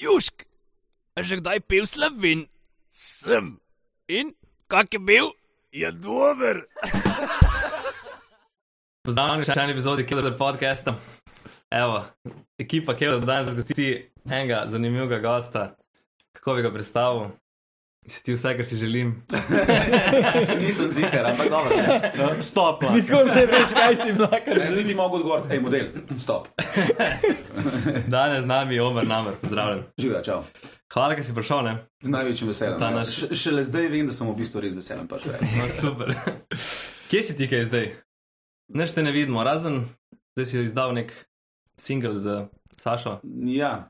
Južk, a že kdaj pil slovin? Sem. In kak je bil? Je dober. Pozdravljeni v še eni epizodi Killer podcasta. Evo, ekipa Killer danes zgosti enega zanimivega gosta. Kako bi ga predstavil? Si ti vse, kar si želim? Nisem zigar, ampak dobro. Stop. Nikoli ne veš, kaj si vlakal. Ne, zdaj ti mogo odgovoriti, hej, model, stop. Danes z nami je Omer Namer, pozdravljen. Živijo, čau. Hvala, da si prišel, ne? Z največjim veseljem. Ta ja. naš- Šele zdaj vem, da sem v bistvu res veselen. No, super. Kje si ti kaj zdaj? Neš te ne vidimo, razen zdaj si izdal nek single z Sašo. Ja.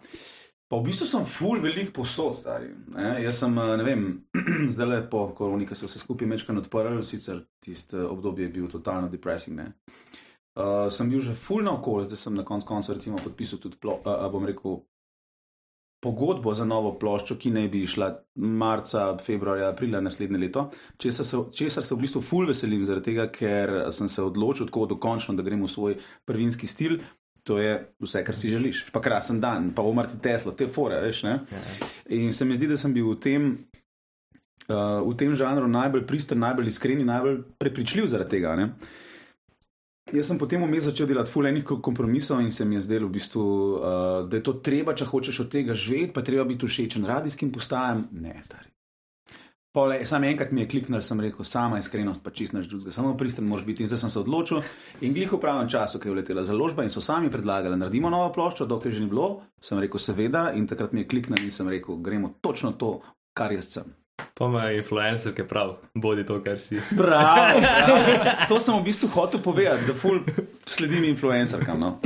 Pa v bistvu sem full velik posod, stari. Ne? Jaz sem, eh, ne vem, zdaj le po koroni, ki se vse skupaj mečkan odprl, sicer tisto obdobje je bil totalno depressing. Ne? Uh, sem bil že full na okolju, zdaj sem na koncu konca recimo podpisal tudi, plo, uh, bom rekel, pogodbo za novo ploščo, ki naj bi išla marca, februarja, aprila naslednje leto. Česar se, česar se v bistvu full veselim, zaradi tega, ker sem se odločil tako dokončno, da grem v svoj prvinski stil. To je vse, kar si želiš. Pa krasen dan, pa umrti Tesla, te fore, veš. Ne? In se mi zdi, da sem bil v tem, uh, v tem žanru najbolj pristen, najbolj iskren in najbolj prepričljiv zaradi tega. Ne? Jaz sem potem vmes začel delati fulejnih kompromisov in se mi je zdelo, v bistvu, uh, da je to treba, če hočeš od tega živeti, pa treba biti všečen radijskim postajam. Ne, stari. Pole, sam enkrat mi je kliknil, sem rekel, sama iskrenost, pa čist naš drugega, samo pristen moraš biti. In zdaj sem se odločil in glih v pravem času, ki je uletela založba in so sami predlagali, naredimo novo ploščo, dokaj že ni bilo, sem rekel, seveda, in takrat mi je kliknil in sem rekel, gremo točno to, kar jaz sem. Pa me je influencer, ki prav, bodi to, kar si. Prav, prav. To sem v bistvu hotel povedati, da ful sledim influencerkam. No?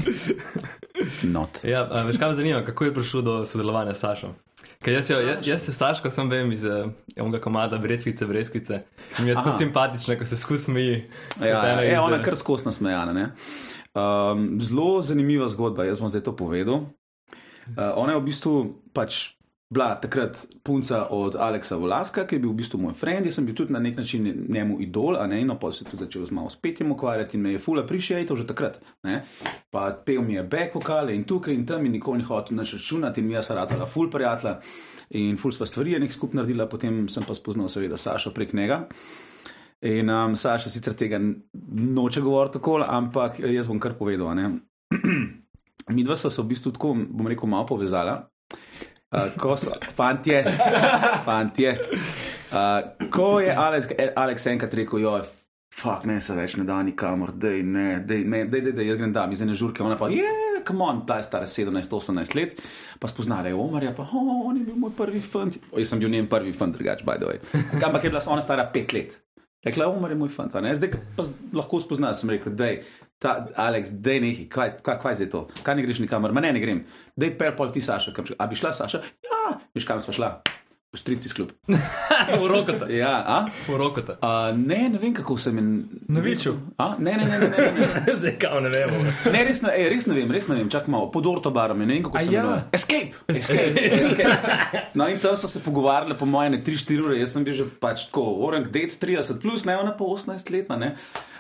Not. Ja, veš, kaj me zanima, kako je prišlo do sodelovanja s Sašo? Ker jaz, jo, jaz, jaz se Saško sem vem iz eh, onega komada Breskvice, Breskvice. Mi je tako Aha. simpatično, ko se skus smeji. Ja, ja, je iz, ona kar skosna smejana. ne. Um, zelo zanimiva zgodba, jaz bom zdaj to povedal. Uh, ona je v bistvu pač bila takrat punca od Aleksa Volaska, ki je bil v bistvu moj friend, jaz sem bil tudi na nek način njemu idol, a ne, in pa se tudi začel z malo s petjem ukvarjati in me je fula prišejtal že takrat. Ne. Pa pel mi je back vokale in tukaj in tam in nikoli ni hotel nič računati in mi je saratala ful prijatelja in ful sva stvari nek skup naredila, potem sem pa spoznal seveda Sašo prek njega. In um, Saša sicer tega noče govoriti tako, ampak jaz bom kar povedal. Mi dva sva se v bistvu tako, bom rekel, malo povezala. Uh, ko so, fantje, fantje. Uh, ko je Alex, Alex enkrat rekel, jo, fuck, ne se več ne da nikamor, ne, dej, ne, dej, dej, dej jaz grem da, mi zdaj ne žurke, ona pa je, yeah, come on, ta je stara 17-18 let, pa spoznala je Omarja, pa oh, on je bil moj prvi fant. O, jaz sem bil njen prvi fant, drugač, by the way. Ampak je bila ona stara 5 let. Rekla, Omar je moj fant, zdaj pa lahko spoznaš, sem rekel, dej, ta, Alex, dej neki, kaj, kaj, kaj zdaj to, kaj ne greš nikamor, ma ne, ne grem, dej per pol ti Saša, kam, a bi šla Saša? Ja, veš kam sva šla? V striptiz klub. V rokota. Ja, a? V rokota. a? Ne, ne vem, kako se mi. Na Viču? A? Ne, ne, ne, ne, ne, ne. Zdaj kao ne vemo. Ne, res ne, ej, res ne vem, res ne vem, čak malo, pod ortobarom, je, ne vem kako se ja. imenuje. Escape! Escape! Escape! No in tam so se pogovarjali po moje ne 3-4 ure, jaz sem bil že pač tako, orang dec 30 plus, ne ona pa 18 letna, ne.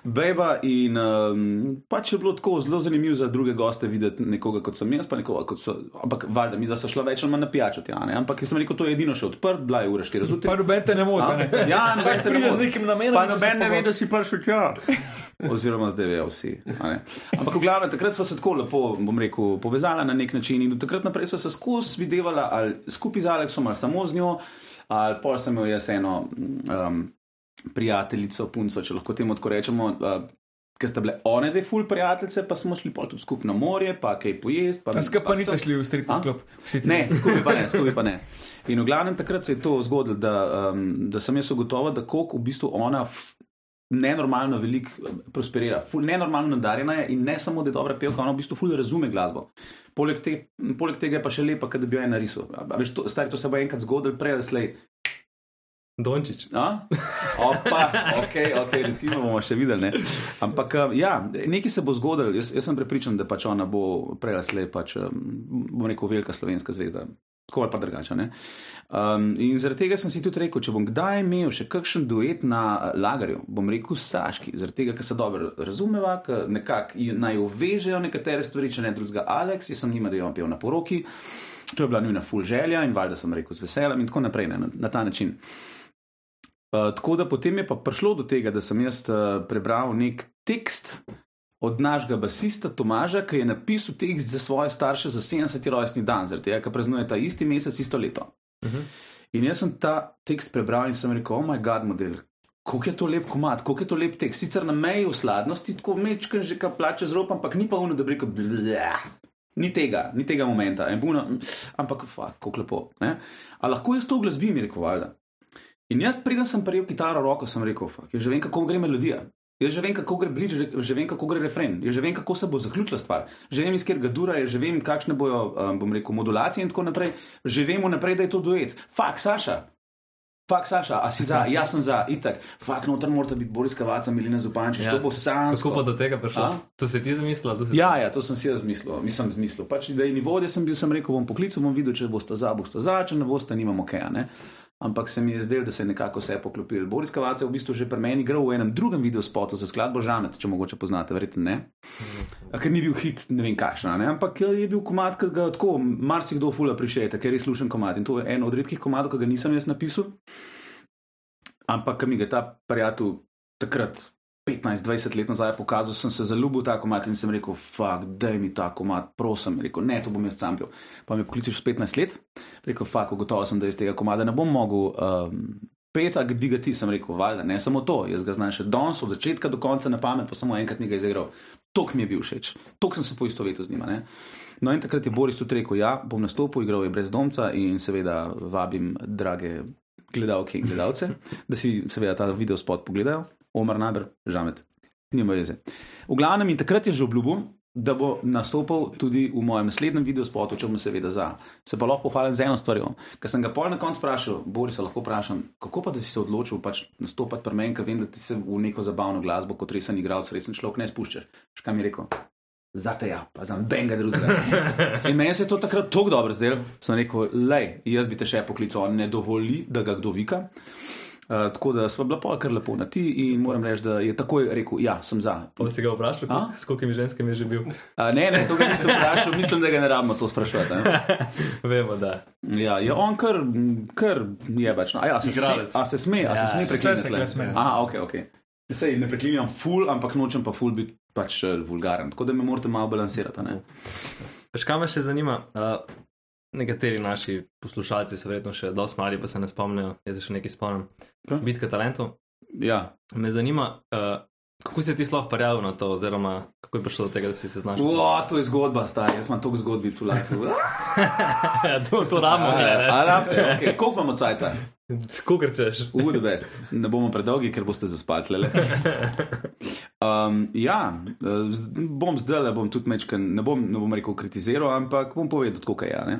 Beba in um, pač je bilo tako zelo zanimivo za druge goste videti nekoga kot sem jaz, pa nekoga kot so, ampak valjda mi da so šla več ali manj na pijačo tja, ne. Ampak jaz sem rekel, to je edino še odprt, bila je ura 4 zjutraj. Pa noben te ne moti. Ja, noben te ne pride z moti. nekim namenom. Pa noben ne ve, da si prišel tja. Oziroma, zdaj vejo vsi. Ampak, v glavnem, takrat smo se tako lepo, bom rekel, povezali na nek način in od takrat naprej smo se skozi videvala ali skupaj z Aleksom ali samo z njo, ali pol sem imel jaz eno um, prijateljico, punco, če lahko temu tako rečemo. Uh, Ker sta bile one dve ful prijateljice, pa smo šli tudi skupaj na morje, pa kaj pojesti. Pa, A Skupaj pa niste šli v. Vsi ti. Ne, skupaj pa ne, skupaj pa ne. In v glavnem takrat se je to zgodilo, da, um, da sem jaz ugotovil, da koliko v bistvu ona nenormalno veliko eh, prosperira, ful, nenormalno nadarjena je in ne samo, da je dobra pevka, ona v bistvu ful razume glasbo. Poleg, te, poleg tega je pa še lepa, da bi jo je narisal. Veš, to, stari, to se bo enkrat zgodilo, prej ali slej. Dončić. Opa, ok, ok, recimo bomo še videli. Ne? Ampak eh, ja, nekaj se bo zgodilo. Jaz, jaz sem prepričan, da pač ona bo prej ali slej, pač, um, bom rekel, velika slovenska zvezda. Tako ali pa drugače. Um, in zaradi tega sem si tudi rekel, če bom kdaj imel še kakšen duet na eh, lagarju, bom rekel Saški, zaradi tega, ker se dobro razumeva, ker nekako naj jo vežejo nekatere stvari, če ne drugega Alex, jaz sem njima, da jo pel na poroki. To je bila njuna full želja in valjda sem rekel z veseljem in tako naprej, ne, na, na ta način. Uh, tako da potem je pa prišlo do tega, da sem jaz uh, prebral nek tekst od našega basista Tomaža, ki je napisal tekst za svoje starše za 70. rojstni dan, zaradi tega, ker praznuje ta isti mesec, isto leto. Uh -huh. In jaz sem ta tekst prebral in sem rekel, oh moj bog, model. Kako je to lep komat, kako je to lep tekst. Sicer na meji usladnosti, tako mečkam že kaj plače z rop, ampak ni pa uno, da bi rekel, bleh. Ni tega, ni tega momenta, buno, ampak kako lepo. Ne? A lahko jaz to glasbim, je rekel Valda. In jaz, preden sem prijel kitaro roko, sem rekel, jaz že vem, kako gre melodija. Jaz že vem, kako gre bliž, že vem, kako gre refren, jaz že vem, kako se bo zaključila stvar. Že vem, iz katerega dura je, že vem, kakšne bojo, um, bom rekel, modulacije in tako naprej. Že vemo naprej, da je to duet. Fak, Saša. Fak, Saša, a si za, jaz sem za, itak. Fak, noter mora biti Boris Kavaca, Milina Zupančič, ja. to bo sam. Kako pa do tega prišlo? To si ti zamislil? Si ja, ja, to sem si jaz zmislil, nisem zmislil. Pač, da je ni vodje, sem bil, sem rekel, bom poklical, bom videl, če boste za, boste za, če ne boste, nimamo kaj, ne ampak se mi je zdelo, da se je nekako vse poklopil. Boris Kavac je v bistvu že pri meni igral v enem drugem videospotu za skladbo Žamet, če mogoče poznate, verjetno ne. A, ker ni bil hit, ne vem kakšna, ne? ampak je bil komat, ki ga tako marsikdo fula prišete, ker je slušen komat. In to je en od redkih komadov, ki ga nisem jaz napisal. Ampak, mi ga ta prijatelj takrat 15-20 let nazaj pokazal, sem se zaljubil v ta komat in sem rekel, fuck, daj mi ta komat, prosim, rekel, ne, to bom jaz sampil. Pa mi pokličeš 15 let, rekel, fuck, gotovo sem, da iz tega komada ne bom mogel. Um, Peta, bi ga ti, sem rekel, valjda, ne samo to, jaz ga znam še danes, od začetka do konca na pamet, pa samo enkrat nekaj izigral. Tok mi je bil všeč, tok sem se po isto vetu z njima. Ne? No in takrat je Boris tudi rekel, ja, bom nastopil, igral je brez domca in seveda vabim drage gledalke in gledalce, da si seveda ta video spot pogledajo. Omar Naber, žamet, nima veze. V glavnem in takrat je že obljubil, da bo nastopil tudi v mojem naslednjem videu spotu, če bom seveda za. Se pa lahko pohvalim z eno stvarjo. Ker sem ga pol na koncu vprašal, Boris, lahko vprašam, kako pa da si se odločil pač nastopati pri meni, ker vem, da ti se v neko zabavno glasbo kot resen igralec, resen človek ne spuščaš. Škaj mi je rekel? Zate ja, pa za benga drugega. In meni se je to takrat tako dobro zdelo, sem rekel, lej, jaz bi te še poklical, ne dovoli, da ga kdo vika. Uh, tako da smo bila pa kar lepo na ti in moram reči, da je takoj rekel, ja, sem za. Pa si ga vprašal, s kolikimi ženskami je že bil? Uh, ne, ne, to ga nisem vprašal, mislim, da ga ne rabimo to sprašovati. Vemo, da. Ja, je on kar, kar je. No. A, ja, se sme, a se sme, a se ja, sme preklinjati. Aha, ok, ok. Sej ne preklinjam ful, ampak nočem pa ful biti pač uh, vulgaren. Tako da me morate malo balansirati. Veš, kaj me še zanima? Uh, nekateri naši poslušalci so verjetno še dosti mali, pa se ne spomnijo, jaz se še nekaj spomnim. Okay. Bitka talentov. Ja. Me zanima, uh, kako si ti sploh prijavil na to, oziroma kako je prišlo do tega, da si se znašel. Ua, to je zgodba, stari, jaz imam toliko zgodbic v life. ja, to, to ramo, gledaj. Okay. Koliko imamo cajta? Kako rečeš? Udi best. Ne bomo predolgi, ker boste zaspali. Um, ja, bom zdaj le, bom tudi mečken, ne bom, ne bom rekel kritiziral, ampak bom povedal, kako je. Ja,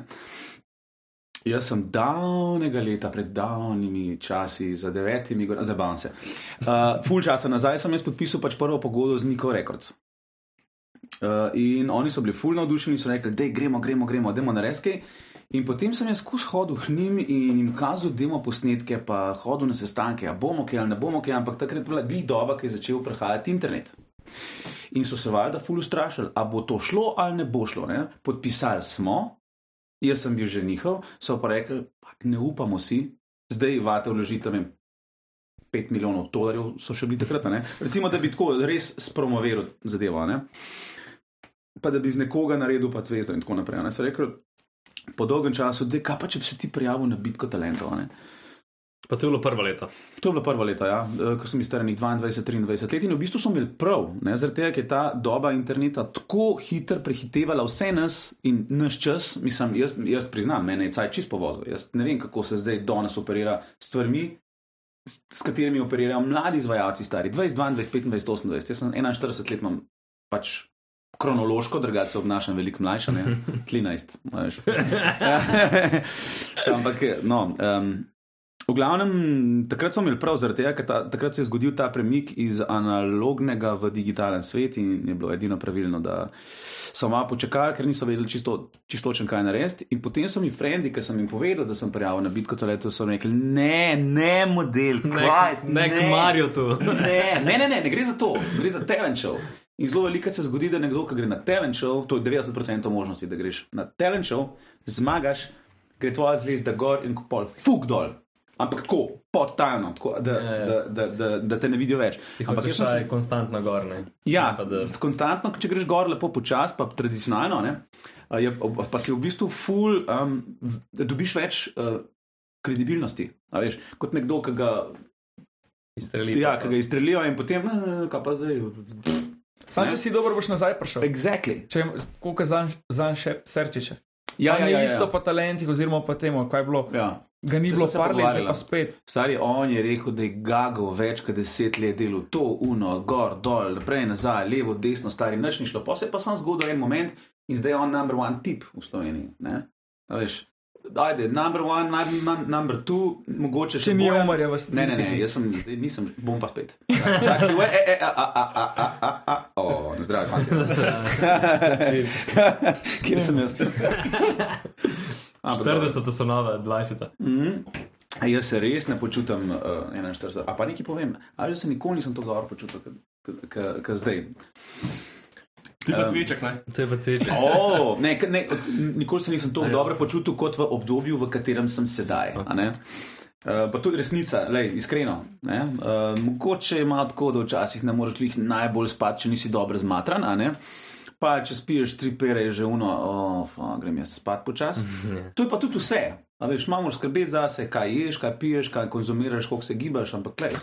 Jaz sem davnega leta, pred davnimi časi, za devetimi, zabavam se. Uh, ful časa nazaj sem jaz podpisal pač prvo pogodbo z Niko Records. Uh, in oni so bili ful navdušeni in so rekli, da gremo, gremo, gremo, demo na reske. In potem sem jaz skozi hodil k njim in jim kazal demo posnetke, pa hodil na sestanke, a bomo kaj ali ne bomo kaj, ampak takrat je bila glih doba, ki je začel prehajati internet. In so se valjda ful ustrašili, a bo to šlo ali ne bo šlo. Ne? Podpisali smo, jaz sem bil že njihov, so pa rekli, pa ne upamo si, zdaj vate vložite vem. 5 milijonov dolarjev so še bili takrat, ne? recimo, da bi tako res spromoviral zadevo, ne? pa da bi z nekoga naredil pa zvezdo in tako naprej. Ne? So rekli, po dolgem času, da kaj pa če bi se ti prijavil na bitko talentov. Pa to je bilo prvo leto. To je bilo prvo leto, ja, eh, ko sem bil star 22-23 let in v bistvu smo imeli prav, zaradi tega, ker je ta doba interneta tako hitro prehitevala vse nas in naš čas. Mislim, jaz, jaz priznam, mene je caj čist povozil. Jaz ne vem, kako se zdaj do nas operira s stvarmi, s katerimi operirajo mladi izvajalci, stari 20, 22, 25, 28. Jaz sem 41 let, imam pač. Kronološko, drugače se obnašam veliko mlajša, ne 13. Ampak, no, um, V glavnem, takrat smo imeli prav, zaradi tega, ker ta, takrat se je zgodil ta premik iz analognega v digitalen svet in je bilo edino pravilno, da so malo počakali, ker niso vedeli čisto, čistočen, kaj narediti. In potem so mi frendi, ki sem jim povedal, da sem prijavil na bitko to leto, so rekli: ne, ne, model, kaj, ne, ne, Mario tu. ne, ne, ne, ne, ne gre za to, gre za talent show. In zelo veliko se zgodi, da nekdo, ki gre na talent show, to je 90% možnosti, da greš na talent show, zmagaš, gre tvoja zvezda gor in pol fuk dol. Ampak tako, podtajno, tako, da, Ja, ja. da, da, da, da te ne vidijo več. Ampak sem vsaj se- konstantno gor, ne? Ja, Pa da- konstantno, če greš gor, lepo počasi, pa tradicionalno, ne, a je, pa si v bistvu full, um, da dobiš več uh, kredibilnosti. a Veš, kot nekdo, ki ga, Izstreli. ja, ki ga izstrelijo in potem, "Eh, kaj pa zdaj. Sam, Ne? če si dober, boš nazaj prišel. Exactly. Če koliko zanj zan še srčiče. Ja, ja, ja, isto ja. po talentih, oziroma po tem, kaj je bilo. ja. Ga ni Saj bilo se par let, pa spet. Stari on je rekel, da je gagal več kot deset let delal to, uno, gor, dol, naprej, nazaj, levo, desno, stari, nič ni šlo. Pa se je pa sam zgodil en moment in zdaj je on number one tip v Sloveniji. Ne? A Veš, ajde, number one, num, num, number two, mogoče še Če ni Bojan. umrl v Ne, ne, ne, jaz sem, zdaj nisem, bom pa spet. Čakaj, ue, e, e, a, a, a, a, a, a, o, na zdravje, fanti. Kje sem jaz? Dobro. 40 so nove, 20. Mhm. A Jaz se res ne počutim uh, 41. A pa nekaj povem, ali se nikoli nisem tako dobro počutil, kot zdaj. Ti pa cviček, ne? To je pa cvet. Oh, ne, ne, nikoli se nisem tako dobro počutil kot v obdobju, v katerem sem sedaj. a ne. Uh, pa to je resnica, lej, iskreno. ne. Uh, mogoče malo tako, da včasih ne moreš jih najbolj spati, če nisi dobro zmatran. a ne. Pa če spiješ tri pere, je že uno, oh, fa, grem jaz spat počasi. To je pa tudi vse. A veš, moraš skrbeti zase, kaj ješ, kaj piješ, kaj konzumiraš, koliko se gibaš, ampak klej.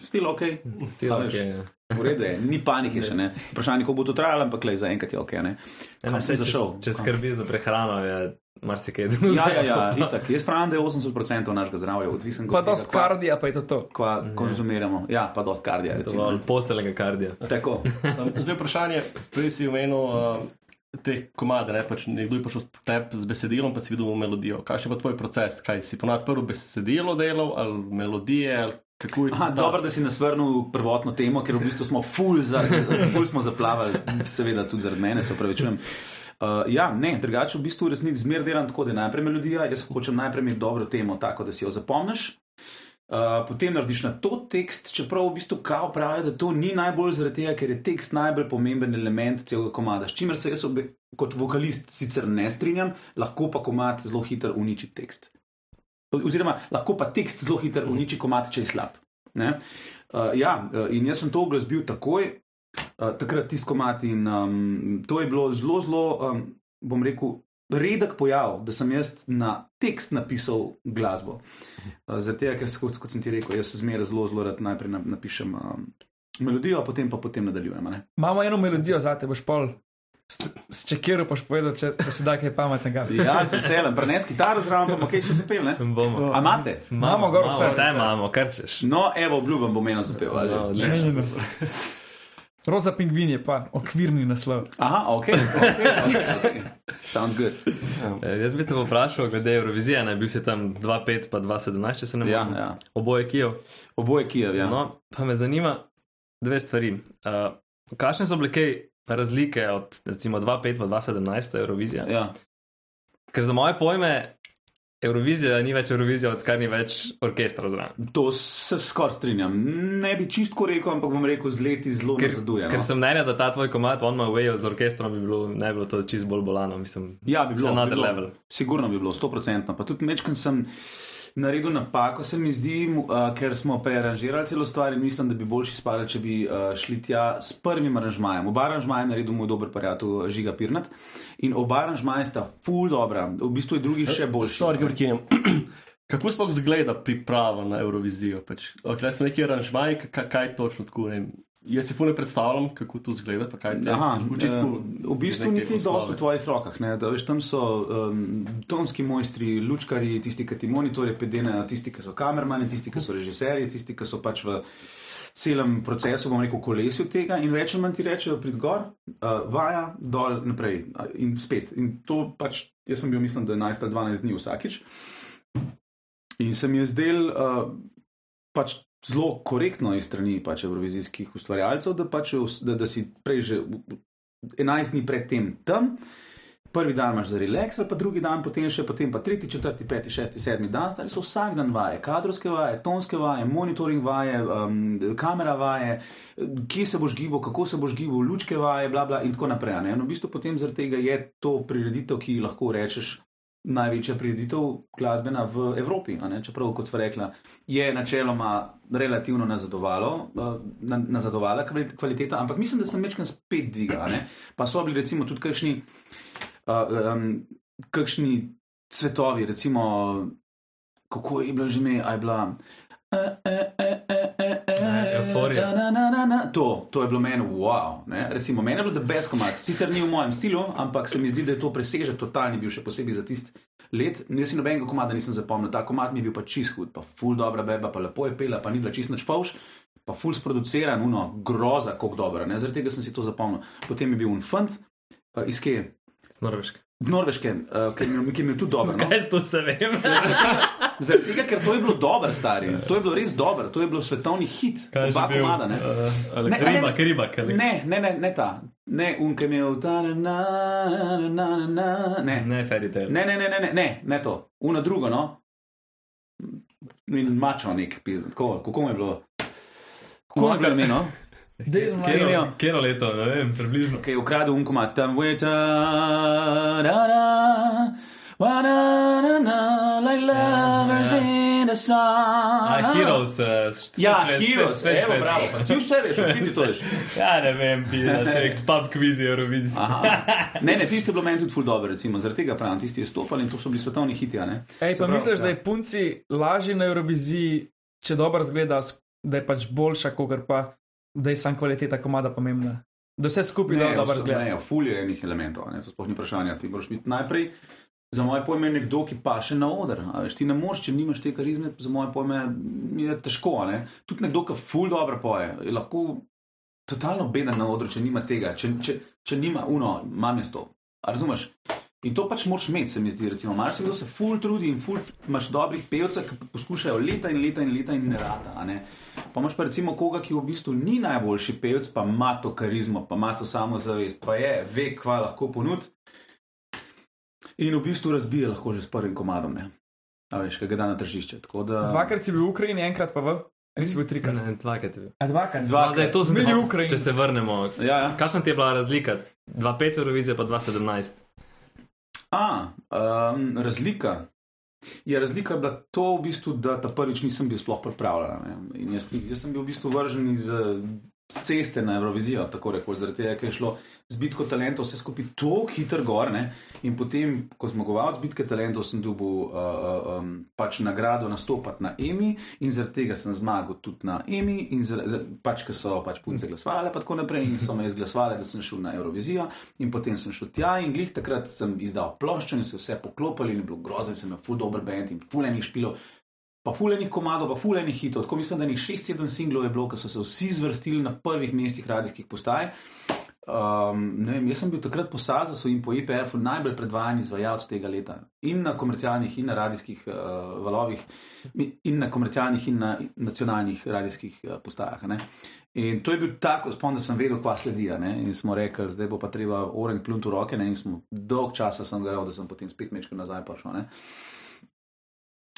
Stil ok, Stil, A veš. ja. V redu je, ni panike še ne. Vprašanje, ko bo to trajalo, ampak klej, zaenkrat je ok. Ne? Ja, Kam ne, si saj, če, zašel? če Kam? skrbiš za prehrano, je marsikaj Ja, ja, ja, itak. Jaz pravim, da je 80% našega zdravja odvisen Pa od dost tega, kva- kardija, pa je to to. kva konzumiramo. Ja, pa dost kardija. recimo. Dovolj postelega kardija. Tako. Zdaj vprašanje, prej si omenil uh, te komade, ne pač nekdo je prišel s tep z besedilom, pa si videl melodijo. Kaj je pa tvoj proces? Kaj si ponad prvo besedilo delal ali melodije? Ali kako je Aha, ta- dobro, da si nas vrnil prvotno temo, ker v bistvu smo ful, za, ful smo zaplavali, seveda tudi zaradi mene, se upravičujem. Uh, ja, ne, drugače v bistvu v resnici zmer delam tako, da je najprej melodija, jaz hočem najprej imeti dobro temo, tako da si jo zapomniš. Uh, potem narediš na to tekst, čeprav v bistvu kao pravijo, da to ni najbolj zaradi tega, ker je tekst najbolj pomemben element celega komada. S čimer se jaz obe, kot vokalist sicer ne strinjam, lahko pa komad zelo hitro uniči tekst. Oziroma, lahko pa tekst zelo hitro uniči komad, če je slab. Ne? Uh, ja, uh, in jaz sem to oglasbil takoj, uh, takrat tiskomat in um, to je bilo zelo, zelo, um, bom rekel, redek pojav, da sem jaz na tekst napisal glasbo. Uh, Zaradi tega, ker kot, kot sem ti rekel, jaz zmeraj zelo, zelo rad najprej na- napišem um, melodijo, potem pa potem nadaljujem. ne. Imamo eno melodijo za te, boš pol s, čekirom boš povedal, če, če se da kaj pametnega. Ja, z veseljem, prenes kitaro zraven, pa kaj še zapel, ne? Bomo. A imate? Imamo gor vse. Vse imamo, kar češ. No, evo, obljubim, bom eno zapel. ali? No. Roza pingvin je pa okvirni naslov. Aha, ok. okay, okay, okay. Sounds good. Eh, Jaz bi te vprašal glede Eurovizije, naj bil si tam 2-5 pa 2-17, če se ne Ja, motim. ja. Oboje Kijev. Oboje Kijev, ja. No, pa me zanima dve stvari. Uh, kakšne so bile kaj razlike od recimo 2-5 pa 2-17 Eurovizija? ja. Ker za moje pojme Eurovizija ni več Eurovizija, odkar ni več orkestra zraven. To se skoraj strinjam. Ne bi čistko rekel, ampak bom rekel, z leti zelo Ker, nazaduje. ker No. sem mnenja, da ta tvoj komat On My Way z orkestrom bi bilo, ne bi bilo to čist bolj bolano. Mislim, Ja, bi bilo. Another bi bilo. level. Sigurno bi bilo, 100%. Pa tudi mečkam sem naredil napako, se mi zdi, uh, ker smo prearanžirali celo stvar in mislim, da bi boljši spali, če bi uh, šli tja s prvim aranžmajem. Oba aranžmaja je naredil moj dober prijatelj Žiga Pirnat in oba aranžmaja sta full dobra, v bistvu je drugi še boljši. Sorry, ki prekinjam. Kako sploh zgleda priprava na Eurovizijo? Pač, okay, smo neki aranžmaji, kaj, kaj točno tako ne. vem. Jaz si fulno predstavljam, kako to zgleda. pa Kaj, Aha, v čistku, eh, v bistvu neke nekaj dosti v tvojih rokah. Ne? Da, veš, tam so um, tonski mojstri, lučkari, tisti, ki ti monitorje pedenejo, tisti, ki so kamermani, tisti, ki so režiserji, tisti, ki so pač v celem procesu, bom rekel, kolesju tega in več ali manj ti rečejo, prid gor, uh, vaja, dol, naprej a, in spet. In to pač, jaz sem bil, mislim, da 11 ali 12 dni vsakič. In se mi je zdel uh, pač zelo korektno iz strani pač evrovizijskih ustvarjalcev, da, pač, da, da si prej že v- 11 dni predtem tam. prvi dan imaš za relaks, pa drugi dan, potem še potem pa tretji, četrti, peti, šesti, sedmi dan, stari so vsak dan vaje, kadrovske vaje, tonske vaje, monitoring vaje, um, kamera vaje, kje se boš gibal, kako se boš gibal, lučke vaje, bla bla in tako naprej. Ne? No, v bistvu potem zaradi tega je to prireditev, ki lahko rečeš. Največja prireditev glasbena v Evropi, čeprav, kot sva rekla, je načeloma relativno nazadovalo, eh, na- nazadovala kvali- kvaliteta, ampak mislim, da sem večkrat spet dvigal. Pa so bili recimo tudi kakšni, uh, um, kakšni cvetovi, recimo, kako je bilo že ime, a je bila. E, e, e, e, e, e, na. To, to je bilo meni wow. Ne? Recimo, meni je bilo the best komat. Sicer ni v mojem stilu, ampak se mi zdi, da je to presežek totalni bil, še posebej za tisti let. Jaz si nobenega komada nisem zapomnil, ta komat mi je bil pa čist hud, pa full dobra beba, pa lepo je pela, pa ni bila čist nič fauš. Pa full sproduciran, uno, groza, kako dobro. ne. Zaradi tega sem si to zapomnil. Potem je bil un fant, uh, iz kje? Z Norveške. Z Norveške, uh, ki, je imel- tudi dober. No? Kaj to se vem? Zaradi tega, ker to je bilo dobro, stari. To je bilo res dobro, to je bilo svetovni hit. Oba komada, ne? Uh, Ne, ribak, ribak. Ne, ne, ne, ne ta. Ne, un, ki je imel ta na na na na na na. Ne. Ne, fairy tale. Ne, ne, ne, ne, ne, ne, ne to. Uno drugo, no. In mačo nek, tako, kako mu je bilo? Kako mu je bilo ime, no? Del Kje je? Leto, ne vem, približno. Ki je ukradel un komat, tam veta, da, da, wa, na, na, na, like lovers ja. in the sun. A, Heroes. s- Ja, sveč- Heroes, sveč- evo, sveč- bravo. pa Ti vse veš, ti to veš. Ja, ne vem, pisa, te pub kvizi Eurovizije. Aha. Ne, ne, tisti je bilo meni tudi ful dobro, recimo, zaradi tega pravim, tisti je stopal in to so bili svetovni hiti, a ne? Ej, Se pa pravi, misliš, da ja. je punci lažje na Euroviziji, če dobro zgleda, da je pač boljša, kot pa da je sam kvaliteta komada pomembna. Da vse skupaj dobro zgleda. Ne, ful je enih elementov, ne, to sploh ni vprašanje. Ti moraš biti najprej, za moje pojme, nekdo, ki paše na oder. Veš, ti ne moreš, če nimaš te karizme, za moje pojme, je težko. Ne? Tudi nekdo, ki ful dobro poje, je lahko totalno beden na odru, če nima tega, če, če, če nima uno, imam jaz to. Razumeš? In to pač moraš imeti, se mi zdi. Recimo, marsikdo se ful trudi in ful imaš dobrih pevcev, ki poskušajo leta in leta in leta in ne rada. Ne? Pa imaš pa recimo koga, ki v bistvu ni najboljši pevec, pa ima to karizmo, pa ima to samozavest, pa je, ve, kva lahko ponud. In v bistvu razbije lahko že s prvim komadom. Ne? A veš, kaj ga da na tržišče. Tako Da... Dvakrat si bil v Ukrajini, enkrat pa v. A nisi bil trikrat. Ne, dvakrat je bil. A dvakrat. Dva- No, zdaj to sem Zmeri hotel, Ukrajino. Če se vrnemo. Ja, ja. Kakšna ti je bila razlika? 2-5 Eurovizije pa 2-17. A, um, razlika. Je razlika je bila to, v bistvu, da ta prvič nisem bil sploh pripravljen. ne. In Jaz, jaz sem bil v bistvu vržen iz z ceste na Eurovizijo, tako rekoč, zaradi tega, ker je šlo z bitko talentov vse skupaj tako hitro gor. Ne? In potem, ko zmagovalec bitke talentov, sem dobil uh, uh, um, pač nagrado nastopati na EMI in zaradi tega sem zmagal tudi na EMI, in zar, zar, pač, ker so pač punce glasovale, pa tako naprej, in so me izglasovali, da sem šel na Eurovizijo, in potem sem šel tja in glih takrat sem izdal ploščo in se vse poklopili, in bilo grozno, sem imel full dober band in full enih špilov. Pa fulejnih komadov, pa fulejnih hitov. Tako mislim, da njih 6-7 singlov je bilo, ki so se vsi zvrstili na prvih mestih radijskih postaj. Um, vem, jaz sem bil takrat po SAZAS-u in po IPF-u najbolj predvajan izvajalec tega leta. In na komercialnih, in na radijskih uh, valovih, in na komercialnih, in na nacionalnih radijskih uh, postajah. Ne? In to je bil tako spon, da sem vedel, kva sledi. In smo rekli, zdaj bo pa treba orang plunt v roke. Ne? In smo dolg časa sem gledal, da sem potem spet mečkal nazaj prišel. ne.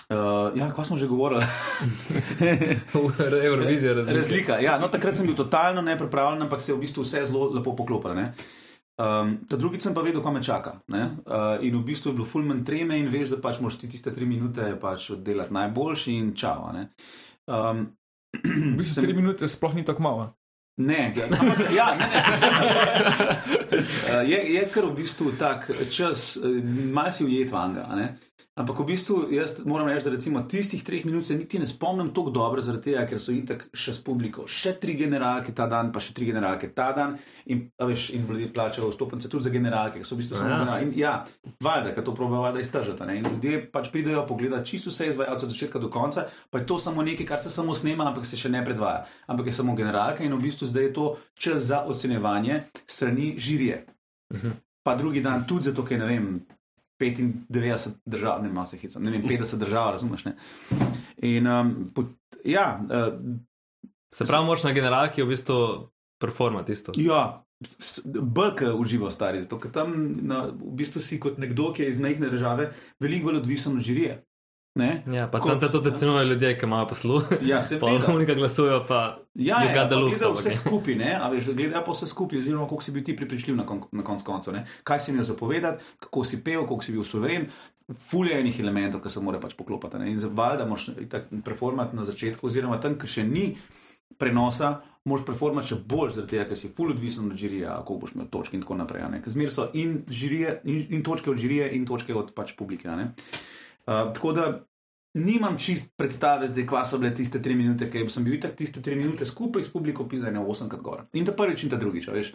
Uh, ja, kva smo že govorili? Eurovizija razlika. Razlika. Ja, no, takrat sem bil totalno nepripravljen, ampak se je v bistvu vse zelo lepo poklopilo. ne. Um, ta drugi sem pa vedel, kaj me čaka. ne. Uh, in v bistvu je bilo fulmen treme in veš, da pač moraš ti tiste tri minute pač oddelati najboljši in čau. a ne. Um, V bistvu tri minute sploh ni tako malo. Ne, ja, ampak, ja, ne, ne. Uh, je, je kar v bistvu tak čas, malo si ujet vanga. ne. Ampak v bistvu jaz moram reči, da recimo tistih treh minut se niti ne spomnim tako dobro, zaradi tega, ker so itak še s publiko, še tri generalke ta dan, pa še tri generalke ta dan, in, veš, in ljudje plačajo vstopnice tudi za generalke, ki so v bistvu samo Ja. generalke. In Ja, valjda, ker to probajo valjda iztržati. ne. In ljudje pač pridejo pogledati čisto vse izvajalce od začetka do konca, pa je to samo nekaj, kar se samo snema, ampak se še ne predvaja. Ampak je samo generalka in v bistvu zdaj je to čas za ocenjevanje strani žirije. Pa drugi dan tudi zato, ker ne vem. 95 držav, ne, malo se hecam, ne vem, 50 držav, razumeš? Ne? In um, pot, ja, uh, Se pravi, moraš na generalki v bistvu performati isto. ja, Brk uživa stari, zato ker tam na, v bistvu si kot nekdo, ki je iz majhne države, veliko bolj odvisen od žirije. Ne? Ja, pa Kot- tam tudi cenujejo ljudje, ki imajo posluh. Ja, se Pa unika glasujejo, pa Ja, you ja, got the pa looks, gledajo vse skupaj, ne, a veš, gledajo pa vse skupaj, oziroma koliko si bil ti pripričljiv na, kon, na koncu koncev, ne, kaj si imel zapovedati, kako si pel, koliko si bil suveren, fulje enih elementov, ki se mora pač poklopiti. Ne, in valjda moraš itak performati na začetku, oziroma tam, ki še ni prenosa, moraš performati še bolj, zaradi tega, ker si ful odvisen od žirija, koliko boš imel točk in tako naprej. zmer so in, žirije, in, in točke od žirije, in točke od pač publike. ne. Uh, tako da nimam čist predstave, zdaj, kva so bile tiste tri minute, ker sem bil itak tiste tri minute skupaj s publiko pisane osemkrat gor. In ta prvič in ta drugič, veš.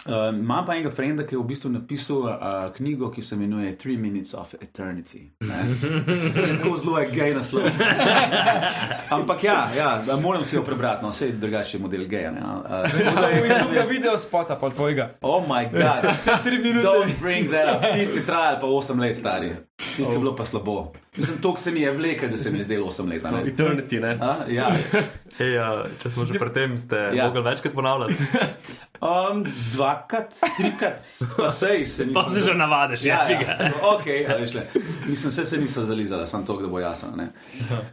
Uh, Imam pa enega frenda, ki je v bistvu napisal uh, knjigo, ki se imenuje Three Minutes of Eternity. Tako zelo je gej naslov. Ampak ja, ja, da moram si jo prebrati, no, vse drugače je model geja. ne, Uh, Iz drugega video spota, pa tvojega. Oh moj bog, Tri minute. don't bring that up. Tisti trajali pa 8 let stari. Tisti je bilo pa slabo. Mislim, to se mi je vlekel, da se mi je zdelo 8 let. a ne. Eternity, ne? A, ja. Hej, ja, če smo že pri tem, ste Ja. mogli večkrat ponavljati. Um, dvakrat, trikrat, pa sej se nisem. Pa se že navadiš, Ja, ja, ja. ok, a veš le. Mislim, vse se niso zalizale, samo to, da bo jasno. ne.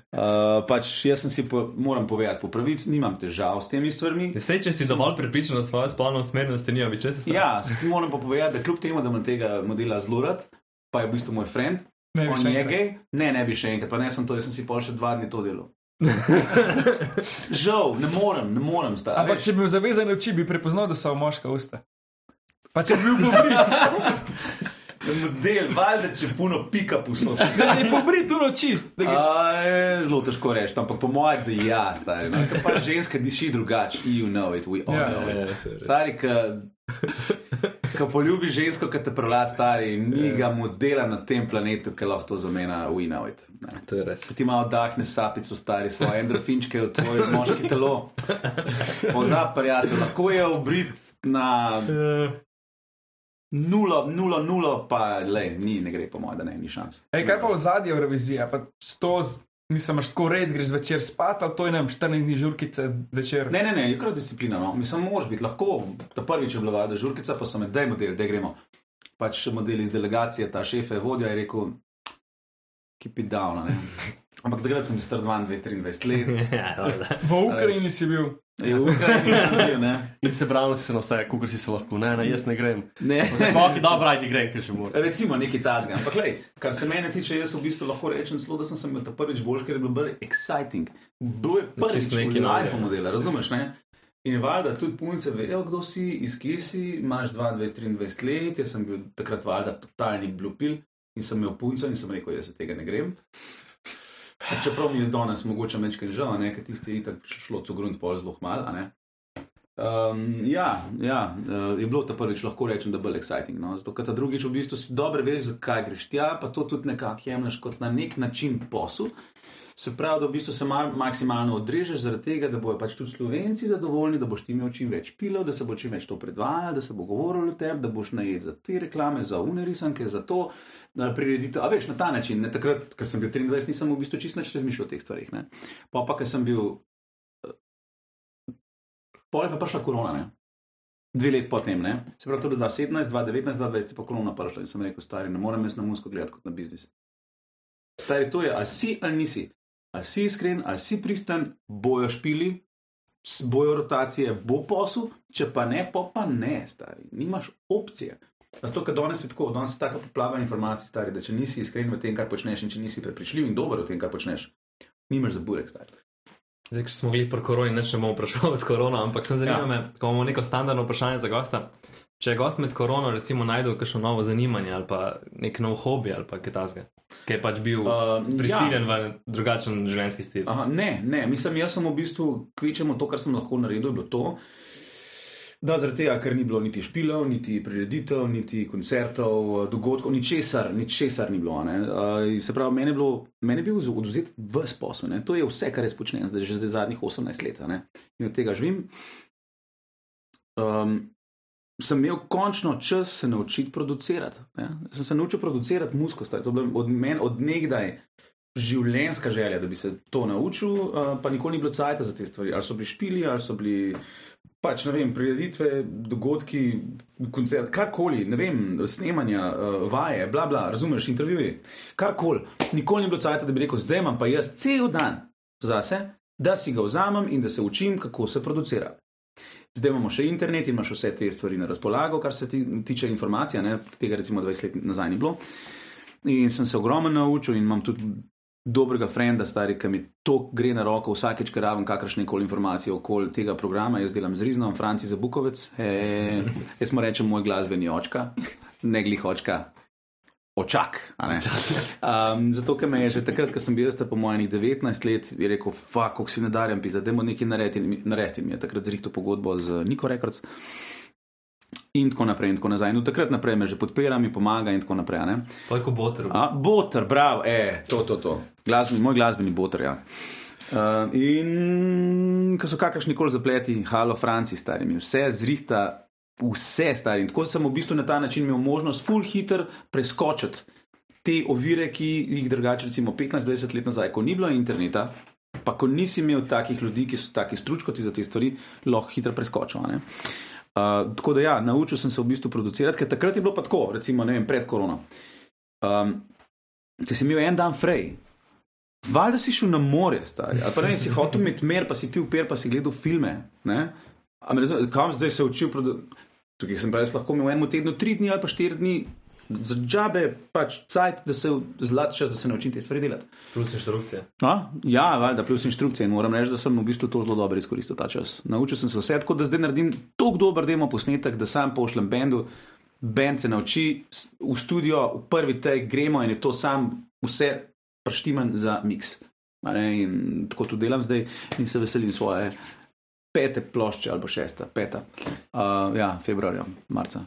Uh, pač jaz sem si, po, moram povedati, po pravici nimam težav s temi stvarmi. Sej, če si dovolj pripričan o svojo spolno usmerjenost, nima več česa. Ja, s- moram pa povedati, da kljub temu, da imam tega modela zelo rad, pa je v bistvu moj friend, Ne bi on je gej, ne, ne bi še enkrat, pa ne sem to, jaz sem si pol še dva dni to delal. Žal, ne morem, ne morem stati. Ampak če bi bil zavezan oči, bi prepoznal, da so moška usta. Pa če bi bil pobrit, Model, valjda, če puno pika posod. da je pobrit tuno čist. ga- A, je Zelo težko reči, ampak po mojem, da ja, stari. No. Ker pa ženska diši drugače, you know it, we all Ja. know it. Stari, ki poljubi žensko, ki te prelad, stari, ni ga modela na tem planetu, ki lahko to zamena, we know it. Ne. To je res. Ti malo dahne sapico, stari, svoje endorfinčke v tvoje moški telo. Pozab, prijatelj, lahko je obrit na nulo, nulo, nulo, pa le, ni, ne gre po mojem, da ne, ni šans. Ej, kaj pa v zadnji Euroviziji? A Pa to, mislim, imaš tako red, greš zvečer spat, ali to je nam 14 dni žurkice večer. Ne, ne, ne, je kar disciplina. No. Mislim, moraš biti lahko. Ta prvič je bila vlada žurkica, pa so me, daj model, da gremo. Pač model iz delegacije, ta šef je vodja, je rekel, keep it down. Ne. Ampak takrat sem bil star 22, 23 let, Ja. V Ukrajini si bil. je v Ukrajini sem bil, ne. In se branil si se na vse, kot si se lahko. Ne, ne, jaz ne grem. ne. Pa, ki dobro, ajdi grem, ker še moram. Recimo nekaj tazga. Ampak, lej, kar se mene tiče, jaz v bistvu lahko rečem, celo, da sem se imel ta prvič boljš, ker je bil bolj exciting. Bilo je prvič nekaj novega. life modela, razumeš? Ne? In valjda tudi punce vejo, kdo si, iz kje si, imaš 22, 23 let, jaz sem bil takrat valjda totalni blupil in sem imel punco in sem rekel, jaz se tega ne grem. Čeprav mi je danes mogoče večkrat žal, ne, ker tisti je itak šlo cugrunt pol zelo mal, a ne. Um, ja, ja uh, je bilo ta prvič, lahko rečem, da je bolj exciting. No? Zato, ker ta drugič v bistvu si dobro veš, zakaj greš tja, pa to tudi nekako jemliš kot na nek način posel. Se pravi, da v bistvu se mal, maksimalno odrežeš zaradi tega, da bojo pač tudi slovenci zadovoljni, da boš ti imel čim več pilov, da se bo čim več to predvajalo, da se bo govorilo o tebi, da boš najet za te reklame, za unerisanke, za to prireditev. A veš, na ta način, ne takrat, ko sem bil 23, nisem v bistvu čisto nič razmišljal o teh stvarih. Ne? Pa pa, ker sem bil Pol je pa prišla korona, ne? dve leti potem, ne? se pravi, to je 2017, 2019, 2020, pa korona prišla in sem rekel, stari, ne morem jaz na musko gledati kot na biznis. Stari, to je, ali si ali nisi, ali si iskren, ali si pristan, bojo špili, bojo rotacije, bo posel, če pa ne, pa pa ne, stari, nimaš opcije. Zato, ker danes je tako, danes je taka poplava informacij, stari, da če nisi iskren v tem, kar počneš, in če nisi prepričljiv in dober v tem, kar počneš, nimaš za burek, stari. Zdaj, ker smo bili pri koroni, ne bomo vprašali s korono, ampak sem zanima Ja. me, ko imamo neko standardno vprašanje za gosta. Če je gost med korono recimo najdel kakšno novo zanimanje ali pa nek nov hobi ali kaj tasga, ki je pač bil uh, Uh, prisiljen ja. v drugačen življenjski stil. Aha, ne, ne, mislim, jaz sem v bistvu kvečemo to, kar sem lahko naredil, je bilo to, da zaradi tega, ker ni bilo niti špilov, niti prireditev, niti koncertov, dogodkov, ničesar, ničesar ni bilo. ne. Uh, se pravi, meni je, bilo, meni je bil oduzet vse posel. ne. To je vse, kar jaz počnem zdaj, že zdaj zadnjih 18 let. ne. In od tega živim. Um, sem imel končno čas se naučiti producirati. Ne? Sem se naučil producirati musko, to je bilo od meni od nekdaj življenjska želja, da bi se to naučil, uh, pa nikoli ni bilo cajta za te stvari. Ali so bili špili, ali so bili pač ne vem, prireditve, dogodki, koncert, karkoli, ne vem, snemanja, uh, vaje, bla, bla, razumeš, intervjuji, karkoli. Nikoli ni bilo cajt, da bi rekel, zdaj imam pa jaz cel dan zase, da si ga vzamem in da se učim, kako se producira. Zdaj imamo še internet in imaš vse te stvari na razpolago, kar se ti, tiče informacij, ne? tega recimo 20 let nazaj ni bilo. In sem se ogromno naučil in imam tudi dobrega frenda, stari, ki mi to gre na roko vsakeč, ker raven kakršne koli informacije okoli tega programa. Jaz delam z Riznom, Franci Zabukovec, e, jaz mu rečem moj glasbeni očka, ne glih očka. Očak. Um, zato, ker me je že takrat, ko sem bil star po mojih 19 let, je rekel, fuck, kako si ne darjam pisati, da moramo nekaj narediti. mi- Narediti mi je takrat zrihto pogodbo z Niko Records. In tako naprej, in tako nazaj. In od takrat naprej me že podpira, mi pomaga, in tako naprej. a Ne? Pojko boter. A, boter, bravo, e, to, to, to. Glasbeni, moj glasbeni boter. Ja. Uh, in ko so kakršni koli zapleti, halo, Franci, starimi, vse zrihta, vse stari. In tako sem v bistvu na ta način imel možnost full hiter preskočiti te ovire, ki jih drugače, recimo 15-20 let nazaj, ko ni bilo interneta, pa ko nisi imel takih ljudi, ki so taki stručkoti za te stvari, lahko hitro preskočil. Uh, tako da ja, naučil sem se v bistvu producirati, ker takrat je bilo pa tako, recimo, vem, pred korono. Um, ker si imel en dan frej, valjda si šel na morje, stari. Ali pa ne, si hotel imeti mer, pa si pil per, pa si gledal filme. Ne? A me razumeš, kam zdaj se učil? Tukaj sem pa jaz lahko imel v enem tednu tri dni ali pa štiri dni. Za džabe pač cajt, da se zlati čas, da se naučim te stvari delati. Plus inštrukcije. A? Ja, valjda, plus inštrukcije. In moram reči, da sem v bistvu to zelo dobro izkoristil ta čas. Naučil sem se vse, tako da zdaj naredim tako dober demo posnetek, da sam pošljem bendu, bend se nauči v studio, v prvi tej gremo in je to sam vse prštiman za miks. In tako tudi delam zdaj in se veselim svoje pete plošče ali šesta, peta. Uh, ja, februarja, marca.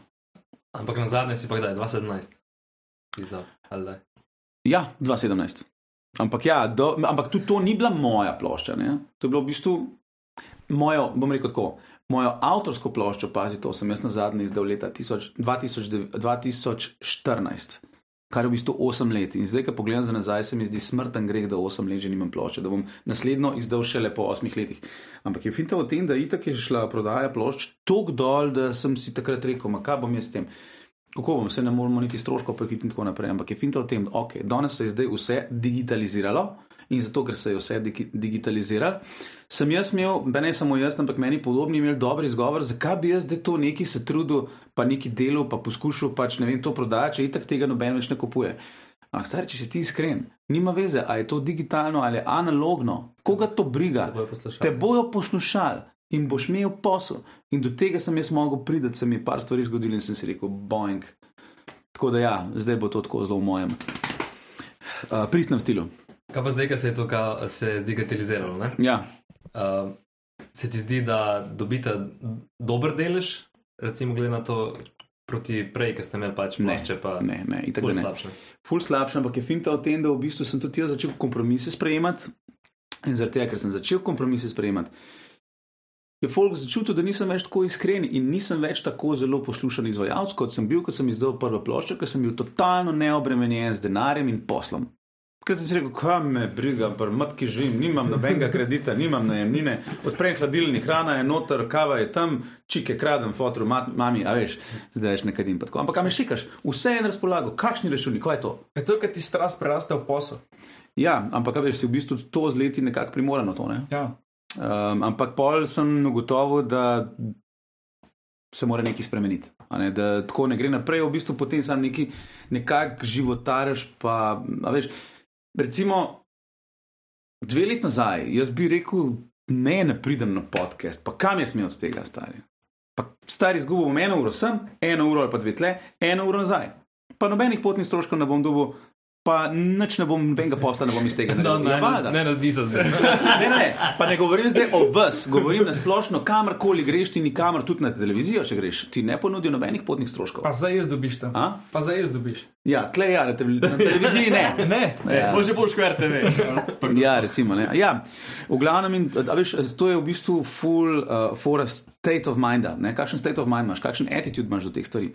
Ampak na zadnje si pa kdaj, 2017. Izdal. Ja, 2017. Ampak, ja, do, ampak tudi to ni bila moja plošča. Ne? To je bilo v bistvu mojo, bom rekel tako, mojo avtorsko ploščo, pazi, to sem jaz na zadnji izdal leta 1000 2009 2014. Kar je v bistvu 8 let. In zdaj, ko pogledam za nazaj, se mi zdi smrten greh, da 8 let že nimam plošče, da bom naslednjo izdal šele po 8 letih. Ampak je finta v tem, da itak je šla prodaja plošč tako dol, da sem si takrat rekel, kaj bom jaz s tem. Kako bom, se ne moramo niti stroškov prekiti in tako naprej. Ampak je finta v tem, da okay, danes se je zdaj vse digitaliziralo in zato, ker se je vse digi digitaliziralo, sem jaz imel, pa ne samo jaz, ampak meni podobni imeli dober izgovor, zakaj bi jaz zdaj to neki se trudil, pa neki delal, pa poskušal pač ne vem to prodajati, če itak tega noben več ne kupuje. Ah, star, če si ti iskren, nima veze, ali je to digitalno ali analogno, koga to briga. Te bojo poslušali. Te bojo poslušali in boš imel posel. In do tega sem jaz mogel priti, da se mi je par stvari zgodilo in sem si rekel, boing. Tako da ja, zdaj bo to tako zelo v mojem uh, pristnem stilu. Kaj pa zdaj, ko se je to kao, se je zdigitaliziralo? Ne? Ja, Uh, se ti zdi, da dobite dober delež, recimo glede na to, proti prej, ki ste imeli pač Ne, plošče, pa ne, ne, itak ful da ne. slabše. Ful slabše, ampak je finta v tem, da v bistvu sem tudi jaz začel kompromise sprejemati. In zaradi tega, ker sem začel kompromise sprejemati, je folk začutil, da nisem več tako iskren in nisem več tako zelo poslušan izvajalec, kot sem bil, ko sem izdal prvo ploščo, ker sem bil totalno neobremenjen z denarjem in poslom. Ker sem si rekel, kam me briga, pri matki živim, nimam nobenega kredita, nimam najemnine, odprem hladilnik, hrana je noter, kava je tam, čike kradem, fotru, mat, mami, a veš, zdaj več ne kadim. pa tako. Ampak kam me šikaš, vse je na razpolago, kakšni računi, kaj je to? Je to, ker ti strast preraste v posel. Ja, ampak a veš, si v bistvu to z leti nekako primoran na to. Ne? Ja. Um, ampak pol sem ugotovil, da se mora nekaj spremeniti. Ne? Da tako ne gre naprej, v bistvu potem sam neki, nekako životariš. Pa, veš, recimo, dve leti nazaj, jaz bi rekel, ne, ne pridem na podcast, pa kam jaz smem od tega stari. Pa stari izgubil eno uro sem, eno uro ali pa dve tle, eno uro nazaj. Pa nobenih potnih stroškov ne bom dobil, pa nič ne bom, nobenega posla ne bom iz tega No, naredil. ne, Ja, ne, ne razdi se zdaj. Ne, ne, pa ne govorim zdaj o vas, govorim na splošno, kamorkoli greš, ti nikamor, tudi na televizijo, če greš, ti ne ponudijo nobenih potnih stroškov. Pa zdaj jaz dobiš tam. A? Pa zdaj jaz dobiš. Ja, tle ja, na, televi na televiziji ne. Ne, Ja. Smo že bolj škver TV. Ja, recimo. Ne. Ja, v glavnem, in, a veš, to je v bistvu full uh, for a state of mind. Kakšen state of mind imaš, kakšen attitude imaš do teh stvari.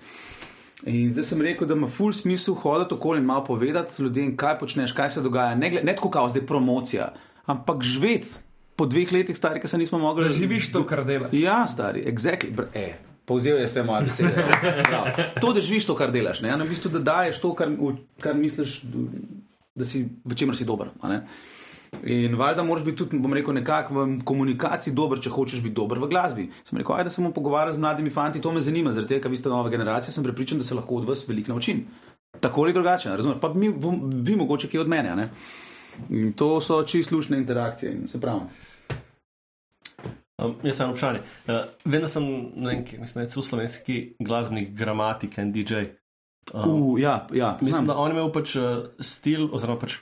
In zdaj sem rekel, da ima full smisel hoditi okoli in malo povedati ljudem, kaj počneš, kaj se dogaja. Ne, ne tako kao zdaj promocija, ampak živeti. po dveh letih, stari, ki se nismo mogli. Da živiš to, kar delaš. Ja, stari, exactly. Br e, povzel je vse moje besede. Prav. to, da živiš to, kar delaš, ne? Ja, v bistvu, da daješ to, kar, kar misliš, da si v čemer si dober. ne. In valjda moraš biti tudi, bom rekel, nekako v komunikaciji dober, če hočeš biti dober v glasbi. Sem rekel, ajde se bomo pogovarjali z mladimi fanti, to me zanima, zaradi tega, ker vi ste nova generacija, sem prepričan, da se lahko od vas veliko naučim. Tako ali drugače, razumete? Pa mi, vi mogoče kaj od mene. ne. In to so čisto slušne interakcije in se pravi. Um, jaz sem vprašanje. Uh, da sem ne vem, mislim, da je celo slovenski glasbenik, gramatik in DJ. Um, Uh, ja, ja, Mislim, znam. da on je imel pač uh, stil, oziroma pač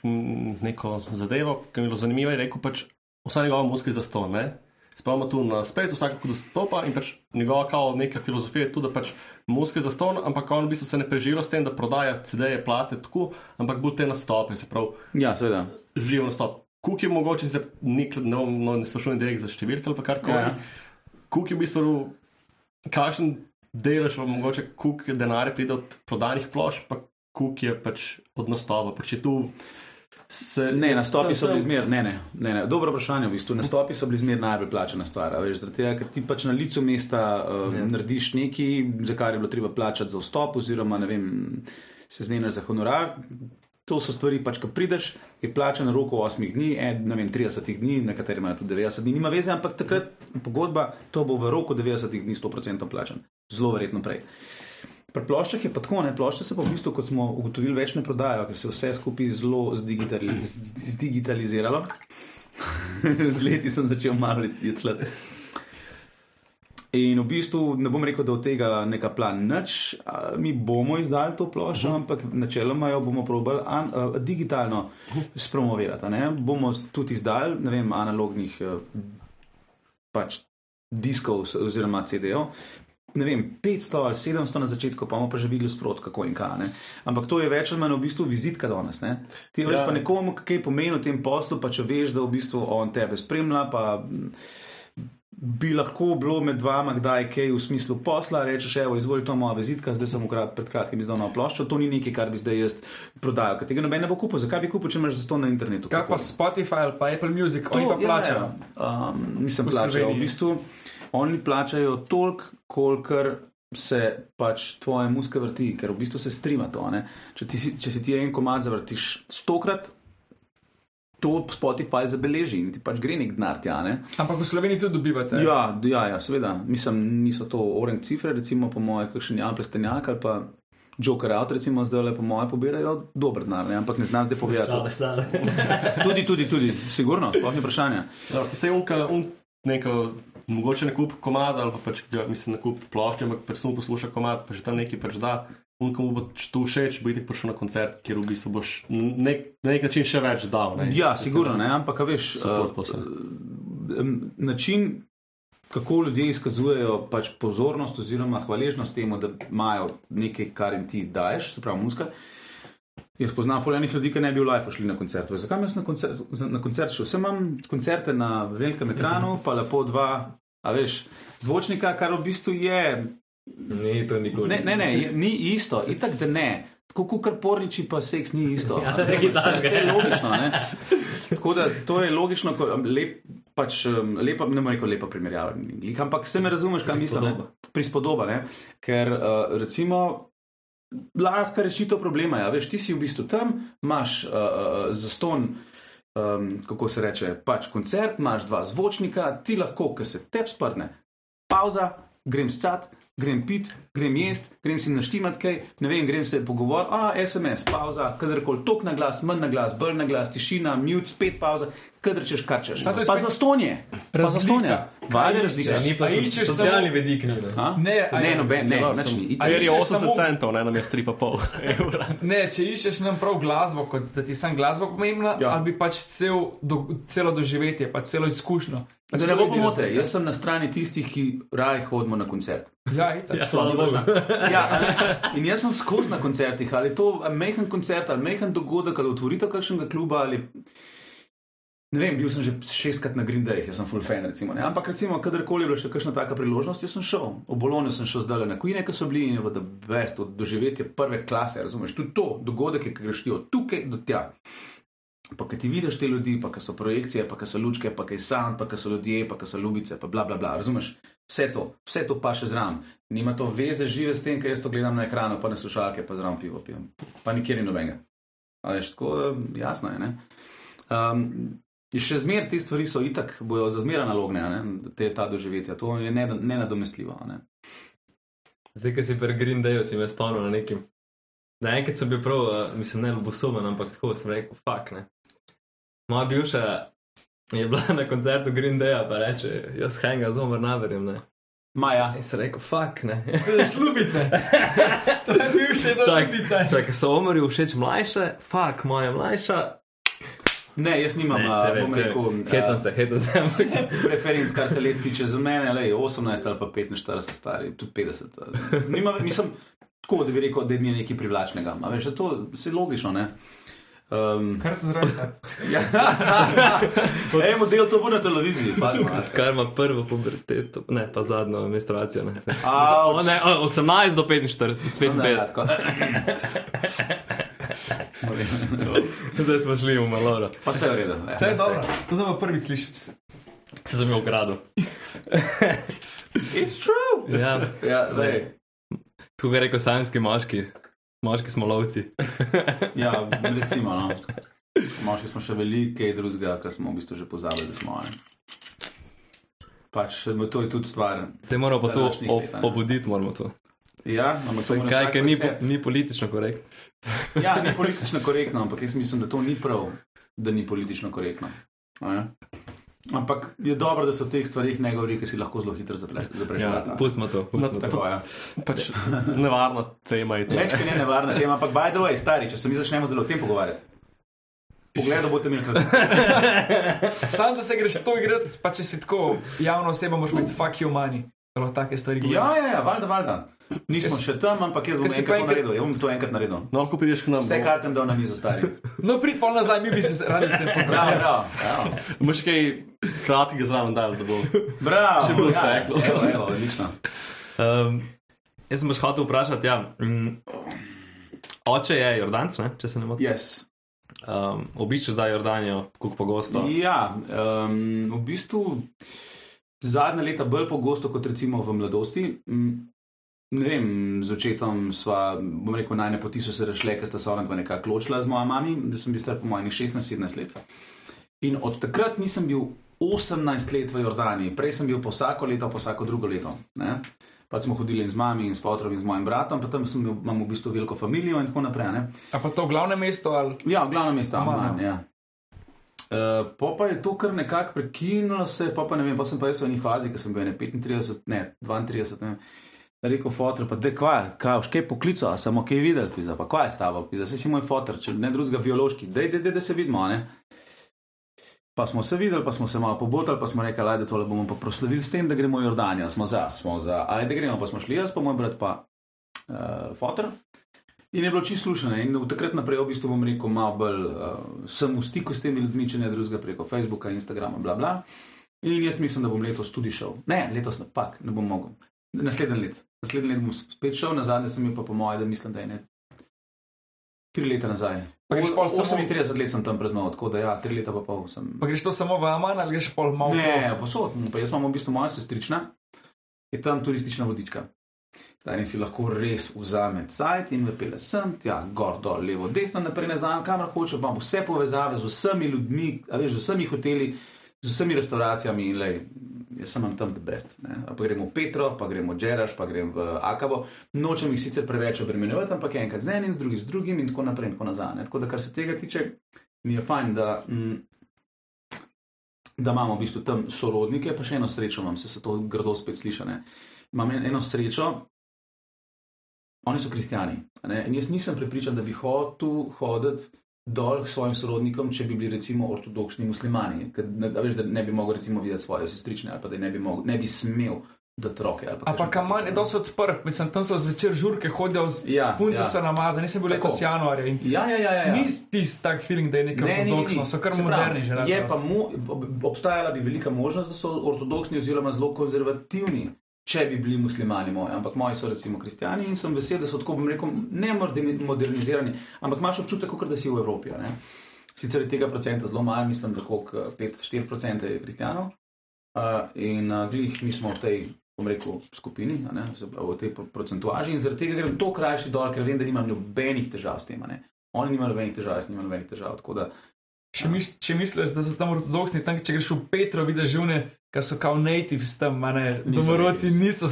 neko zadevo, ki mi je bilo zanimivo. Je rekel pač, vsa njegova muzika je za ston. ne. Spomnimo tu na spletu, vsak dostopa in pač njegova kao neka filozofija je tudi, da pač muzika je za ston, ampak on v bistvu se ne preživa s tem, da prodaja CD-je, plate, tako, ampak bolj te nastope, se pravi, Ja, seveda. živo nastop. Kuk je mogoče, se ne, ne, bom- no, ne sprašujem direkt za številke ali pa karkoli. Ja. Ja. Kuk je v bistvu, kakšen delež vam mogoče kuk denarja pride od prodanih plošč, pa kuk je pač od nastopa. Pač je tu se, Ne, nastopi so bili tam- zmer, ne, ne, ne, ne. Dobro vprašanje, v bistvu. Nastopi so bili zmer najbolj plačana stvar. Veš, zaradi tega, ker ti pač na licu mesta uh, Ja. narediš nekaj, za kar je bilo treba plačati za vstop, oziroma ne vem, se zmenaš za honorar. To so stvari, pač, ko prideš, je plačan rok 8 dni, en, ne vem, 30 dni, nekateri imajo tudi 90 dni, nima veze, ampak takrat pogodba, to bo v roku 90 dni 100% plačan. Zelo verjetno prej. Pri ploščah je pa tako, ne, plošče se pa v bistvu, kot smo ugotovili, več ne prodajajo, ker se je vse skupaj zelo zdigitali, zdigitaliziralo. Z leti sem začel malo jecljati. In v bistvu ne bom rekel, da od tega neka plan nič. Mi bomo izdali to ploščo, ampak načeloma jo bomo probali an, a, digitalno spromovirati. a ne. Bomo tudi izdali, ne vem, analognih a, pač diskov oziroma CD-jev. Ne vem, 500 ali 700 na začetku, pa bomo pa že videli sprot, kako in kaj. Ne? Ampak to je več ali manj v bistvu vizitka danes. Ne? Ti ja. veš Ja. pa nekomu, kaj pomeni v tem poslu, pa če veš, da v bistvu on tebe spremlja, pa mm, bi lahko bilo med vama kdaj kaj v smislu posla, rečeš, evo, izvoli to moja vizitka, zdaj sem ukrat, pred kratkim izdal novo ploščo, to ni nekaj, kar bi zdaj jaz prodajal, ker tega noben ne bo kupil. Zakaj bi kupil, če imaš za to na internetu? Kaj pa? Spotify ali pa Apple Music, oni pa To, plačajo. Ja, ja. Um, mislim, plačajo. V bistvu oni plačajo toliko, kolikor se pač tvoje muske vrti, ker v bistvu se strima to. ne. Če, ti, si- če si ti en komad zavrtiš stokrat, to Spotify zabeleži in ti pač gre nek denar tja. Ne? Ampak v Sloveniji tudi dobivate. Ja, ja, ja, seveda. Mislim, niso to orange cifre, recimo po moje, kakšen Jan Plestenjak ali pa Joker Out, recimo zdaj le po moje pobirajo dober denar, ne? ampak ne znam zdaj povedati. Tudi, tudi, tudi, sigurno, sploh ni vprašanje. Vse je unka, un, neko, mogoče ne kup komada ali pa pač, ja, mislim, ne kup plošče, ampak pač samo posluša komad, pa že tam nekaj pač da. Unka mu bo to všeč, bo itek prišel na koncert, kjer v bistvu boš nek, na nek način še več dal. Ne? Ja, sigurno, ne, ampak veš, em, način, kako ljudje izkazujejo pač pozornost oziroma hvaležnost temu, da imajo nekaj, kar jim ti daješ, se pravi muska. Jaz poznam fulejnih ljudi, ki ne bi v life šli na koncert. Zakaj jaz na koncert, na koncert šel? Sem imam koncerte na velikem ekranu, pa lepo dva, a veš, zvočnika, kar v bistvu je Ni to nikoli. Ne, ne, ne, ni isto, itak da ne. Tako kot porniči, pa seks ni isto. Ja, nekaj takega. Vse je logično. Ne? Tako da to je logično, ko, lep, pač, um, lepa, ne morem reči lepa primerjava, ampak se me razumeš, kaj mislim. ne? Prispodoba, ne? ker uh, recimo. Lahko rešitev problema ja. veš, ti si v bistvu tam, imaš uh, uh, zaston, um, kako se reče, pač koncert, imaš dva zvočnika, ti lahko, ki se tep sprne, pauza, grem scat, grem pit, grem jest, grem si naštimat kaj, ne vem, grem se pogovoriti, a SMS, pauza, kadarkoli tok na glas, manj na glas, bolj na glas, tišina, mute, spet pauza, kadar češ, kar češ. Je Pa spet zastonje, pa Kaj valjda iščeš? razlika. Ni pa A iščeš socialni samo- vedik, ni. ne. Ne, ne, je- noben, ne, Ja, nič sem- ni. A Itak- je iščeš 80 samo- centov, ne nam je 3,5 evra. Ne, če iščeš nam prav glasbo, kot da ti sam glasba pomembna, Ja. ali bi pač cel, do, celo doživetje, pač celo izkušnjo. Da ne bo pomote, jaz sem na strani tistih, ki raje hodimo na koncert. Ja, itak. Ja, hvala Bogu. Ja, a ne? in jaz sem skozi na koncertih, ali to mehen koncert, ali mehen dogodek, ali otvoritev kakšnega kluba. Ali... Ne vem, bil sem že šestkrat na Green Day, jaz sem full fan. Recimo, ne? Ampak recimo, kadarkoli je bila še kakšna taka priložnost, jaz sem šel. V Bologno sem šel zdaj na Queen, ki so bili in je bilo best, od doživetje prve klase, razumeš? Tudi to, dogodek je, ki greš ti od tukaj do tja. Pa ki ti vidiš te ljudi, pa ki so projekcije, pa ki so lučke, pa ki je sand, pa ki so ljudje, pa ki so ljubice, pa bla bla bla. Razumeš? Vse to, vse to pa še zraven. Nima to veze žive s tem, kaj jaz to gledam na ekranu, pa na slušalke, pa zraven pivo pijem. Pa nikjer ni nobenega. A veš, tako da jasno je. Ne? Um, še zmeraj te stvari so itak, bojo za zmeraj nalogne, a ne? te ta doživetja. To je ne- nenadomestljivo. a Ne? Zdaj, ki si pri Green Dayu, si me spomnil na nekim. Da enkrat sem bil prav, uh, mislim, ne ljubosumen, ampak tako sem rekel, fuck ne. Moja bivša je bila na koncertu Green Daya, pa reče, jaz henga z umr naverjem, ne. Maja, In sem rekel, fuck ne. Šlubice. to je bil še ena Čak, šlubica. čak, so umrli všeč mlajše, fuck, moja mlajša. Ne, jaz nimam, Ne, a, bom rekel, Hetam a, se, hetam se, preferenc, kar se let tiče za mene, le 18 ali pa 45 stari, tudi 50. ali- Nima, nisem tako, da bi rekel, da mi je nekaj privlačnega. A veš, da to se logično, ne. Um, Kar te zraven. ja, en model to bo na televiziji. Kar ima prvo puberteto, ne pa zadnjo menstruacijo. Ne. Auč. O, ne, o, 18 do 45, spet Ne, 50. Zdaj smo šli v Maloro. Pa se je v redu. ne. To je dobro. To sem pa prvič slišal. Se sem jih ukradel. It's true. Ja, Ja, lej. tako je rekel sanjski moški. Moški smo lovci. ja, recimo, no. Moški smo še veliko drugega, kar smo v bistvu že pozabili, da smo. Ne. Pač to je tudi stvar. Zdaj moramo pa to ob, obuditi. Moramo to. Ja, ampak mora Kaj, ker ni, po- ni politično korektno. Ja, ni politično korektno, ampak jaz mislim, da to ni prav, da ni politično korektno. A ne? Ampak je dobro, da se o teh stvarih ne govori, ker si lahko zelo hitro zapre- zapreš. Ja, pustimo to. Pustimo to. Tako je. Pač nevarna tema je to. Več, ki ne nevarna tema, ampak by the way, stari, če se mi začnemo zelo o tem pogovarjati. Poglej, da boste imeli kaj. Sam, da se greš to igrati, pa če si tako javna oseba, moraš biti fuck you money. Zelo take stvari. Ja, ja, ja, valjda, valjda. Nismo Jaz- še tam, ampak jaz bom enkrat pa enkrat- naredil. Jaz bom to enkrat naredil. No, ko prideš k nam, Vse kartem dal na mizo, stari. No, prid pol nazaj, mi bi se radi pobrali. bravo. bravo. boš kaj kratkega zraven dal, da bo. Bravo, Še bolj ja, steklo. Evo, evo, odlično. Um, jaz sem baš hotel vprašati, ja, mm, oče je Jordanc, ne, če se ne motim. Yes. Um, obiščeš da Jordanijo, kako pogosto. Ja, um, v bistvu zadnja leta bolj pogosto kot recimo v mladosti. Mm, Ne vem, z očetom sva, bom rekel, najne poti so se rešile, ker sta se ona dva nekako ločila z mojo mami, da sem bil star po mojih 16-17 let. In od takrat nisem bil 18 let v Jordaniji, prej sem bil po vsako leto, po vsako drugo leto. Ne? Pa smo hodili z mami in s fotom in z mojim bratom, pa tam sem imel, imam v bistvu veliko družino in tako naprej. Ne? A pa to glavno mesto ali. Ja, glavno mesto, Amman. Ja. Uh, po pa je to kar nekako prekinulo se, pa, pa ne vem, pa sem pa jaz v eni fazi, ki sem bil ne 35, ne 32, ne vem. Rekel fotor, pa da kvaj, kaj, kaj poklical, a samo kaj videl, pisa, pa kaj je s tabo, pisa, si moj fotor, če ne drugega biološki, dej, dej, dej, da se vidimo, ne. Pa smo se videli, pa smo se malo pobotali, pa smo rekli, ajde, tole bomo pa proslavili s tem, da gremo v Jordanijo, smo za, smo za, ajde gremo, pa smo šli jaz, pa moj brat, pa uh, fotor. In je bilo čisto slušano. In od takrat naprej, v bistvu, bom rekel, malo bolj uh, sem v stiku s temi ljudmi, če ne drugega preko Facebooka, Instagrama, bla bla. In jaz mislim, da bom letos tudi šel. Ne, letos napak, ne bom mogel. Naslednji let. Naslednji let bom spet šel, na zadnje sem bil pa po mojem, da mislim, da je ne. Tri leta nazaj. Pa greš pol samo- 38 let sem tam praznoval, tako da ja, tri leta pa pol sem. Pa greš to samo v Aman ali greš pol malo? Ne, posod. Pa jaz imam v bistvu moja sestrična, je tam turistična vodička. Stari si lahko res vzame cajt in vepele sem, tja, gor, dol, levo, desno, naprej, nazaj, kamor hoče, imam vse povezave z vsemi ljudmi, veš, z vsemi hoteli, z vsemi restauracijami in lej, jaz sem tam the best. Ne? Pa gremo v Petro, pa gremo v Džeraš, pa gremo v Akabo. Nočem jih sicer preveč obremenjevati, ampak enkrat z enim, z drugim, z drugim in tako naprej in tako nazaj. Ne? Tako da, kar se tega tiče, mi je fajn, da. Mm, da imamo v bistvu tam sorodnike, pa še eno srečo imam, se, se to grdo spet slišane. Imam en- eno srečo, oni so kristijani. In jaz nisem prepričan, da bi hotel hoditi dol k svojim sorodnikom, če bi bili recimo ortodoksni muslimani. Ker, ne, veš, da ne bi mogel recimo videti svoje sestrične ali pa da ne bi, mogel, ne bi smel dati roke. ali pa A pa kakšen Aman je dosti odprt, mislim, tam so zvečer žurke, hodijo, z- Ja, punce ja. so namazane, nisem bil letos januarja. in Ja, ja, ja. ja, ja. Ni tisti tak feeling, da je nekaj ortodoksno, so kar Se pravi, moderni že. Je pa mu, ob- obstajala bi velika možnost, da so ortodoksni oziroma zelo konzervativni, če bi bili muslimani moji, ampak moji so recimo kristijani in sem vesel, da so tako, bom rekel, ne moderni- modernizirani, ampak imaš občutek, kot da si v Evropi. ne. sicer je tega procenta zelo malo, mislim, da okrog 5-4% je kristijanov. Uh, in uh, glih mi smo v tej, bom rekel, skupini, ne, v tej pro- procentuaži in zaradi tega grem to krajši dol, ker vem, da nimam nobenih težav s tem. Oni nimajo nobenih težav, jaz nimam nobenih težav. Tako da, Če, mis, če misliš, da so tam ortodoksni, tam, če greš v Petro, vidiš živne, ki so kao natives tam, a ne, Niso domorodci niso,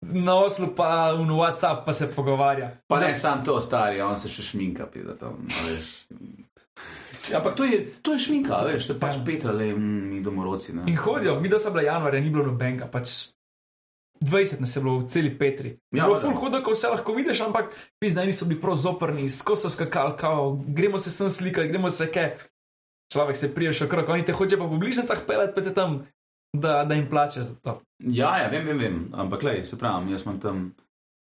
na oslu pa v WhatsApp pa se pogovarja. pa ne sam to stari, on se še šminka, pide tam. veš. Ja, Ampak to je, to je šminka, a veš, to je pač Ja. Petra, le mi domorodci. Ne. In hodijo, mi da so bila januarja, ni bilo nobenega, pač 20 nas je bilo v celi Petri. Ja, Ja, bilo valjda. ful hodo, ko vse lahko vidiš, ampak pizna, eni so bili prav zoprni, skozi so skakali, kao, gremo se sem slikati, gremo se kaj. Človek se prije še okrog, oni te hoče pa po bližnjicah pelati, pa te tam, da, da jim plače za to. Ja, ja, vem, vem, vem. ampak le, se pravi, jaz imam tam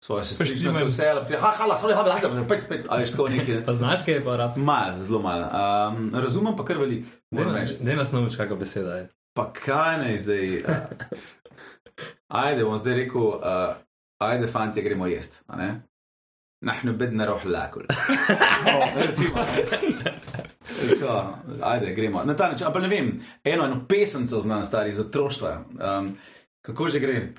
svoje sestrične, Pač ti ki vse lepo, ha, hala, sorry, hala, hala, pet, pet, a veš, tako nekaj. Pa znaš, kaj je pa arabsko? Mal, zelo mal. Um, razumem pa kar veliko. Ne nas nauči, kakšna beseda je. Pa kaj naj zdaj? Uh, ajde, bom zdaj rekel, uh, ajde, fanti, gremo jesti. a ne? Nahnu bedna roh lakul. Recimo. Tako, Ajde, gremo. Na ta način, ampak ne vem, eno, eno pesemco znam stari iz otroštva. Um, kako že gre?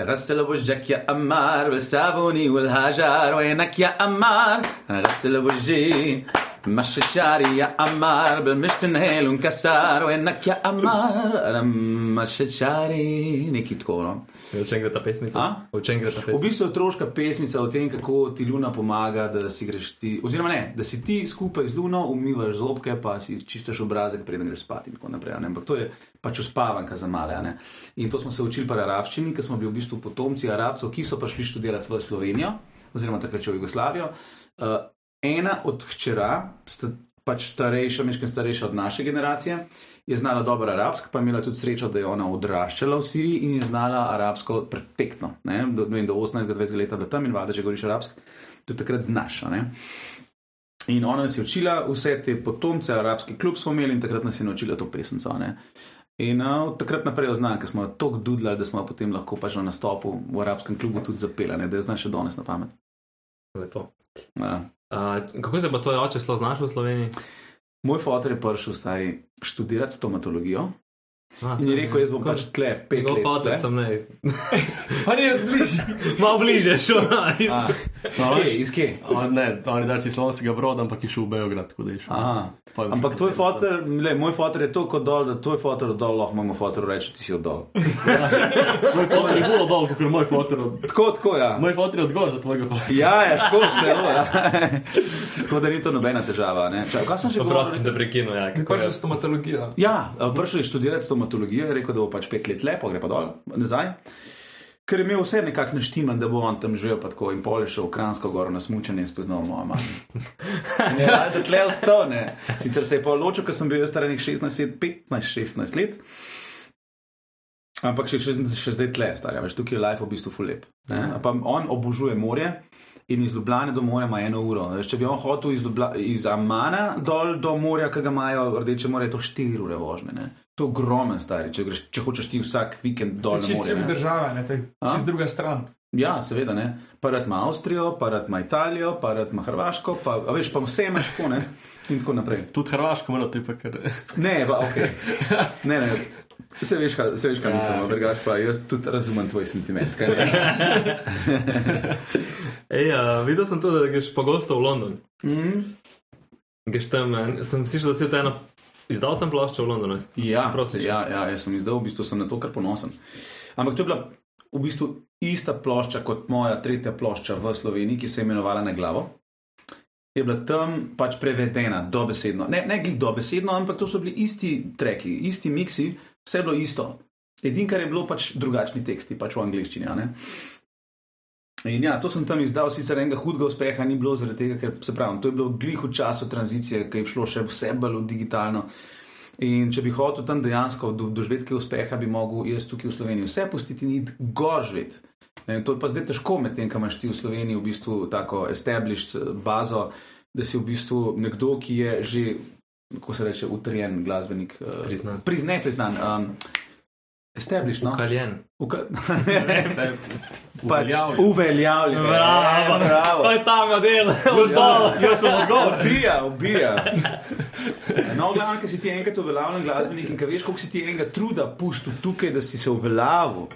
غسل وجهك يا أمار بالصابون والهجر وينك يا أمار غسل وجهي مشي شعري يا أمار بالمشط نهيل ونكسر وينك يا أمار أنا مشي شعري neki tako. No? O čem gre ta pesmica? A? O čem gre ta V pesmica? bistvu je otroška pesmica o tem, kako ti Luna pomaga, da si greš ti, oziroma ne, da si ti skupaj z Luno umivaš zobke, pa si čistaš obrazek, preden greš spat in tako naprej. a ne. Ampak to je pač uspavanka za male. a ne. In to smo se učili pri arabščini, ker smo bili v bistvu potomci arabcev, ki so prišli študirati v Slovenijo, oziroma takrat še v Jugoslavijo. Uh, ena od hčera, sta, pač starejša, meškaj starejša od naše generacije, je znala dobro arabsko, pa je imela tudi srečo, da je ona odraščala v Siriji in je znala arabsko perfektno. Ne? Do, vem, do 18-20 let je bila tam in valjda, če govoriš arabsko, to takrat znaš. ne. In ona nas je učila, vse te potomce, arabski klub smo imeli in takrat nas je naučila to pesemco. ne. In uh, takrat naprej znam, ker smo jo tako dudlali, da smo jo potem lahko pač na nastopu v arabskem klubu tudi zapeli, ne, da jo znaš še danes na pamet. Lepo. Ja. A, kako se pa tvoj oče znašel v Sloveniji? Moj fotor je prišel stari študirati stomatologijo A, in je rekel, jaz bom pač tle pet let. tle. sem ne. Oni je bližje. Malo bliže, šel na A, iz kje, iz ne, on je dači slovenskega broda, ampak je šel v Beograd, tako da je šel. Aha. Pa Ampak tvoj fotor, le, moj fotor je toliko dol, da tvoj fotor dol lahko imamo fotor reči, ti si od dol. Moj fotor je bolj dol, kot moj fotor. Tako, tako, ja. Moj fotor je odgor za tvojega fotora. Ja, ja, tako zelo. Ja. tako da ni to nobena težava. ne. Čakaj, kaj sem že Prosti govoril? sem te prekinil, ja. Prišel je? stomatologija. Ja, a, prišel je študirati stomatologijo, je rekel, da bo pač pet let lepo, gre pa dol, nazaj. Ker je imel vse nekako naštiman, da bo on tam živel, pa tako in pol je šel v Kransko goro na smučanje in spoznal mojo mamo. Ja, da tle ostal, ne. Sicer se je pa odločil, ker sem bil star nekih 16, 15, 16 let. Ampak še, še, še zdaj tle, starja, veš, tukaj je life v bistvu full lep. ne. Pa on obožuje morje in iz Ljubljana do morja ima eno uro. Če bi on hotel iz, Ljubla, iz Amana dol do morja, ki ga imajo rdeče more, je to 4 ure vožnje. Ne. To je ogromen stari, če, greš, če hočeš ti vsak vikend dol je na čist morje. jug ne. to je čist druga stran. Ja, seveda ne. Parat ima Avstrijo, parat ima Italijo, parat ima Hrvaško, pa a veš, pa vse imaš tako, ne. In tako naprej. Tudi Hrvaško ima to, ker Ne, pa ok. Ne, ne. Se veš, kaj, se veš, kaj Ja, mislim, ok. drugač pa jaz tudi razumem tvoj sentiment. Ej, uh, videl sem tudi, da greš pogosto v London. Mhm. Greš tam, sem slišal, da si to eno izdal tam ploščo v Londonu. Ja, Prosim, ja, ja, jaz sem izdal, v bistvu sem na to kar ponosen. Ampak to je bila v bistvu ista plošča kot moja tretja plošča v Sloveniji, ki se je imenovala Na glavo. Je bila tam pač prevedena dobesedno. Ne, ne glih dobesedno, ampak to so bili isti treki, isti miksi, vse je bilo isto. Edino, kar je bilo pač drugačni teksti, pač v angleščini. In ja, to sem tam izdal, sicer enega hudega uspeha ni bilo, zaradi tega, ker se pravi, to je bilo glih v času tranzicije, ki je šlo še vse bolj v digitalno. In če bi hotel tam dejansko do, doživeti uspeha, bi mogel jaz tukaj v Sloveniji vse pustiti in iti gor živeti. Ne, To je pa zdaj težko med tem, kaj imaš ti v Sloveniji v bistvu tako established eh, bazo, da si v bistvu nekdo, ki je že, kako se reče, utrjen glasbenik. eh, Priznan. Priz, ne priznan. Um, Establish, no? Kaljen. Uka... Pač, Uveljavljen. Bravo, E, bravo. To je ta model, vsol. Jaz sem odgovor. Ubija, ubija. No, glavno, ker si ti enkrat uveljavljen glasbenik in ker veš, koliko si ti enega truda pustil tukaj, da si se uveljavil.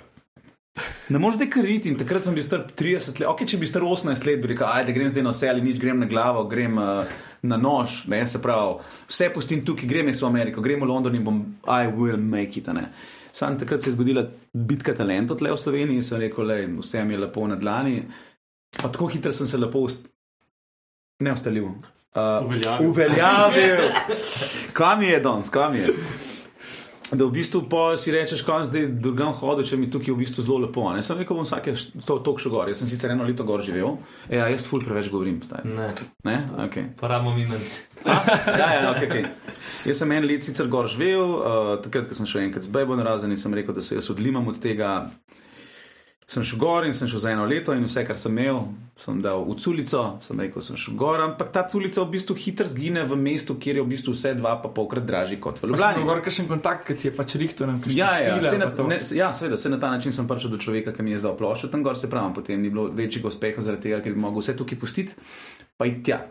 Ne moreš zdaj kariti in takrat sem bil star 30 let. Ok, če bi star 18 let, bi rekel, ajde, grem zdaj na vse ali nič, grem na glavo, grem uh, na nož, ne, se pravi, vse pustim tukaj, grem jaz v Ameriko, grem v London in bom, I will make it, a ne. Sam takrat se je zgodila bitka talentov tle v Sloveniji in sem rekel, le, vse mi je lepo na dlani. Pa tako hitro sem se lepo ust... ne ustalil. Uh, Uveljavil. Uveljavil. Kva mi je danes, kva mi je? Da v bistvu si rečeš, kam zdaj drugam hodil, če mi tukaj v bistvu zelo lepo. Ne? Sem rekel, bom vsake to tok še gor. Jaz sem sicer eno leto gor živel, e, a jaz ful preveč govorim. Zdaj. Ne, Ne? Okay. porabimo minut. Ja, ja, okay, okay. Jaz sem en let sicer gor živel, uh, takrat, ko sem šel enkrat z Bebo na razen in sem rekel, da se jaz odlimam od tega. Sem šel gor in sem šel za eno leto, in vse, kar sem imel, sem dal v culico, sem rekel, sem šel gor, ampak ta culica v bistvu hitro zgine v mestu, kjer je v bistvu vse dva pa polkrat dražji kot v Ljubljani. Ljubljani. Gor kakšen kontakt, ki ti je pač rihto nam Ja, ja, saj na, ne, ja, seveda, se na ta način sem prišel do človeka, ki mi je zdal ploščo tam gor, se pravi, potem ni bilo večjega uspeha zaradi tega, ker bi mogel vse tukaj pustiti, pa iti tja.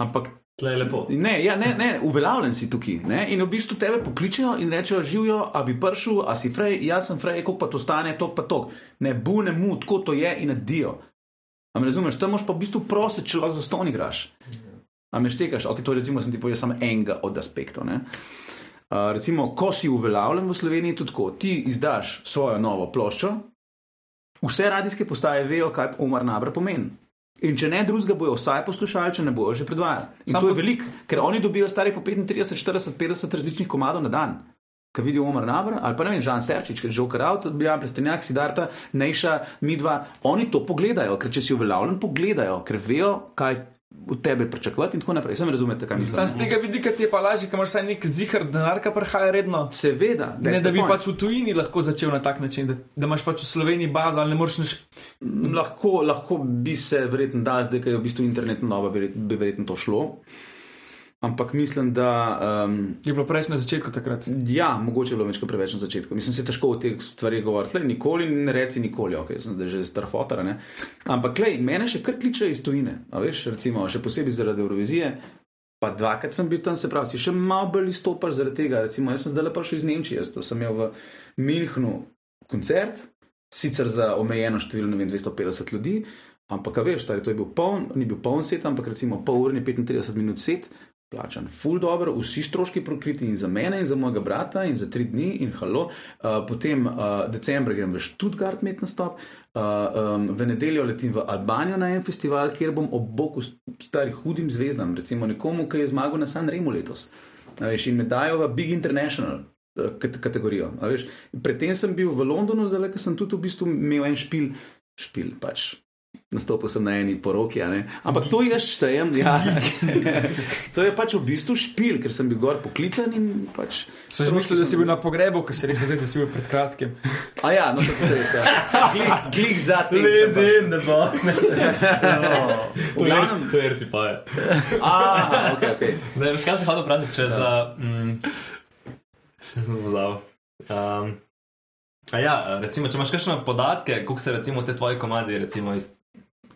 Ampak Tle lepo. ne, ja, ne, ne, uveljavljen si tukaj. Ne? In v bistvu tebe pokličejo in rečejo, živijo, a bi prišel, a si frej, jaz sem frej, koliko pa to stane, to pa to. Ne bu, ne mu, tako to je in adijo. A me razumeš, tam moš pa v bistvu prositi, če lahko za ston igraš. A me štekaš, ok, to recimo sem ti povedal samo enega od aspektov. Ne? Uh, recimo, ko si uveljavljen v Sloveniji, tudi tako, ti izdaš svojo novo ploščo, vse radijske postaje vejo, kaj Omar Nabra pomeni. In če ne drugega, bojo vsaj poslušali, če ne bojo že predvajali. In Sam to je po- veliko, ker oni dobijo stari po 35, 40, 50 različnih komadov na dan. Ki vidijo Omar Nabra ali pa ne vem, Žan Serčič, ker že ukradl, Bijan Prestenjak, Sidarta, Nejša, Midva, oni to pogledajo, ker če si uveljavljen, pogledajo, ker vejo, kaj od tebe pričakovati in tako naprej. Sem razumete, kaj mislim. Sam z tega vidika ti je pa lažje, ker imaš vsaj nek zihar denar, ki prihaja redno. Seveda, Ne, da bi point. pač v tujini lahko začel na tak način, da, da imaš pač v Sloveniji bazo ali ne moreš nič. Lahko, lahko bi se verjetno dal, zdaj, ko je v bistvu internet nova, bi verjetno to šlo. Ampak mislim, da. Um, Je bilo preveč na začetku takrat. ja, mogoče je bilo več kot preveč na začetku. Mislim, se je težko o teh stvareh govoriti. Nikoli ne reci nikoli, ok, sem zdaj že star fotar. Ne? Ampak, lej, mene še kar kličejo iz tujine. A veš, recimo, še posebej zaradi Eurovizije. Pa dvakrat sem bil tam, se pravi, si še malo bolj izstopal zaradi tega. Recimo, jaz sem zdaj prišel iz Nemčije, jaz sem imel v Minhnu koncert, sicer za omejeno število, ne vem, 250 ljudi, ampak, veš, stari, to je bil poln, ni bil poln set, ampak recimo pol urni 35 minut set, plačan, full dobro, vsi stroški prokriti in za mene, in za mojega brata, in za tri dni, in halo. Uh, potem uh, decembra grem v Študgard med nastop, uh, um, v nedeljo letim v Albanijo na en festival, kjer bom ob boku starih hudim zvezdam, recimo nekomu, ki je zmagal na San Remo letos. A Veš, in me dajo v Big International. kat- Kategorijo. Predtem sem bil v Londonu, zdaj ker sem tudi v bistvu imel en špil, špil pač. Nastopil sem na eni poroki, a ne? ampak to jaz štejem. Ja. to je pač v bistvu špil, ker sem bil gor poklican in pač. Sem že mislil, da si bil na pogrebu, ker si rekel, da si bil pred kratkim. A ja, no tako je. Ja. Glih, glih za tem. sem pač- da bo. To je recipaje. a, ok, ok. Ne, veš, kaj sem hotel vprašati, če za. Mm, še sem pozabil. Um, a ja, recimo, če imaš kakšne podatke, koliko se recimo te tvoje komadi, recimo iz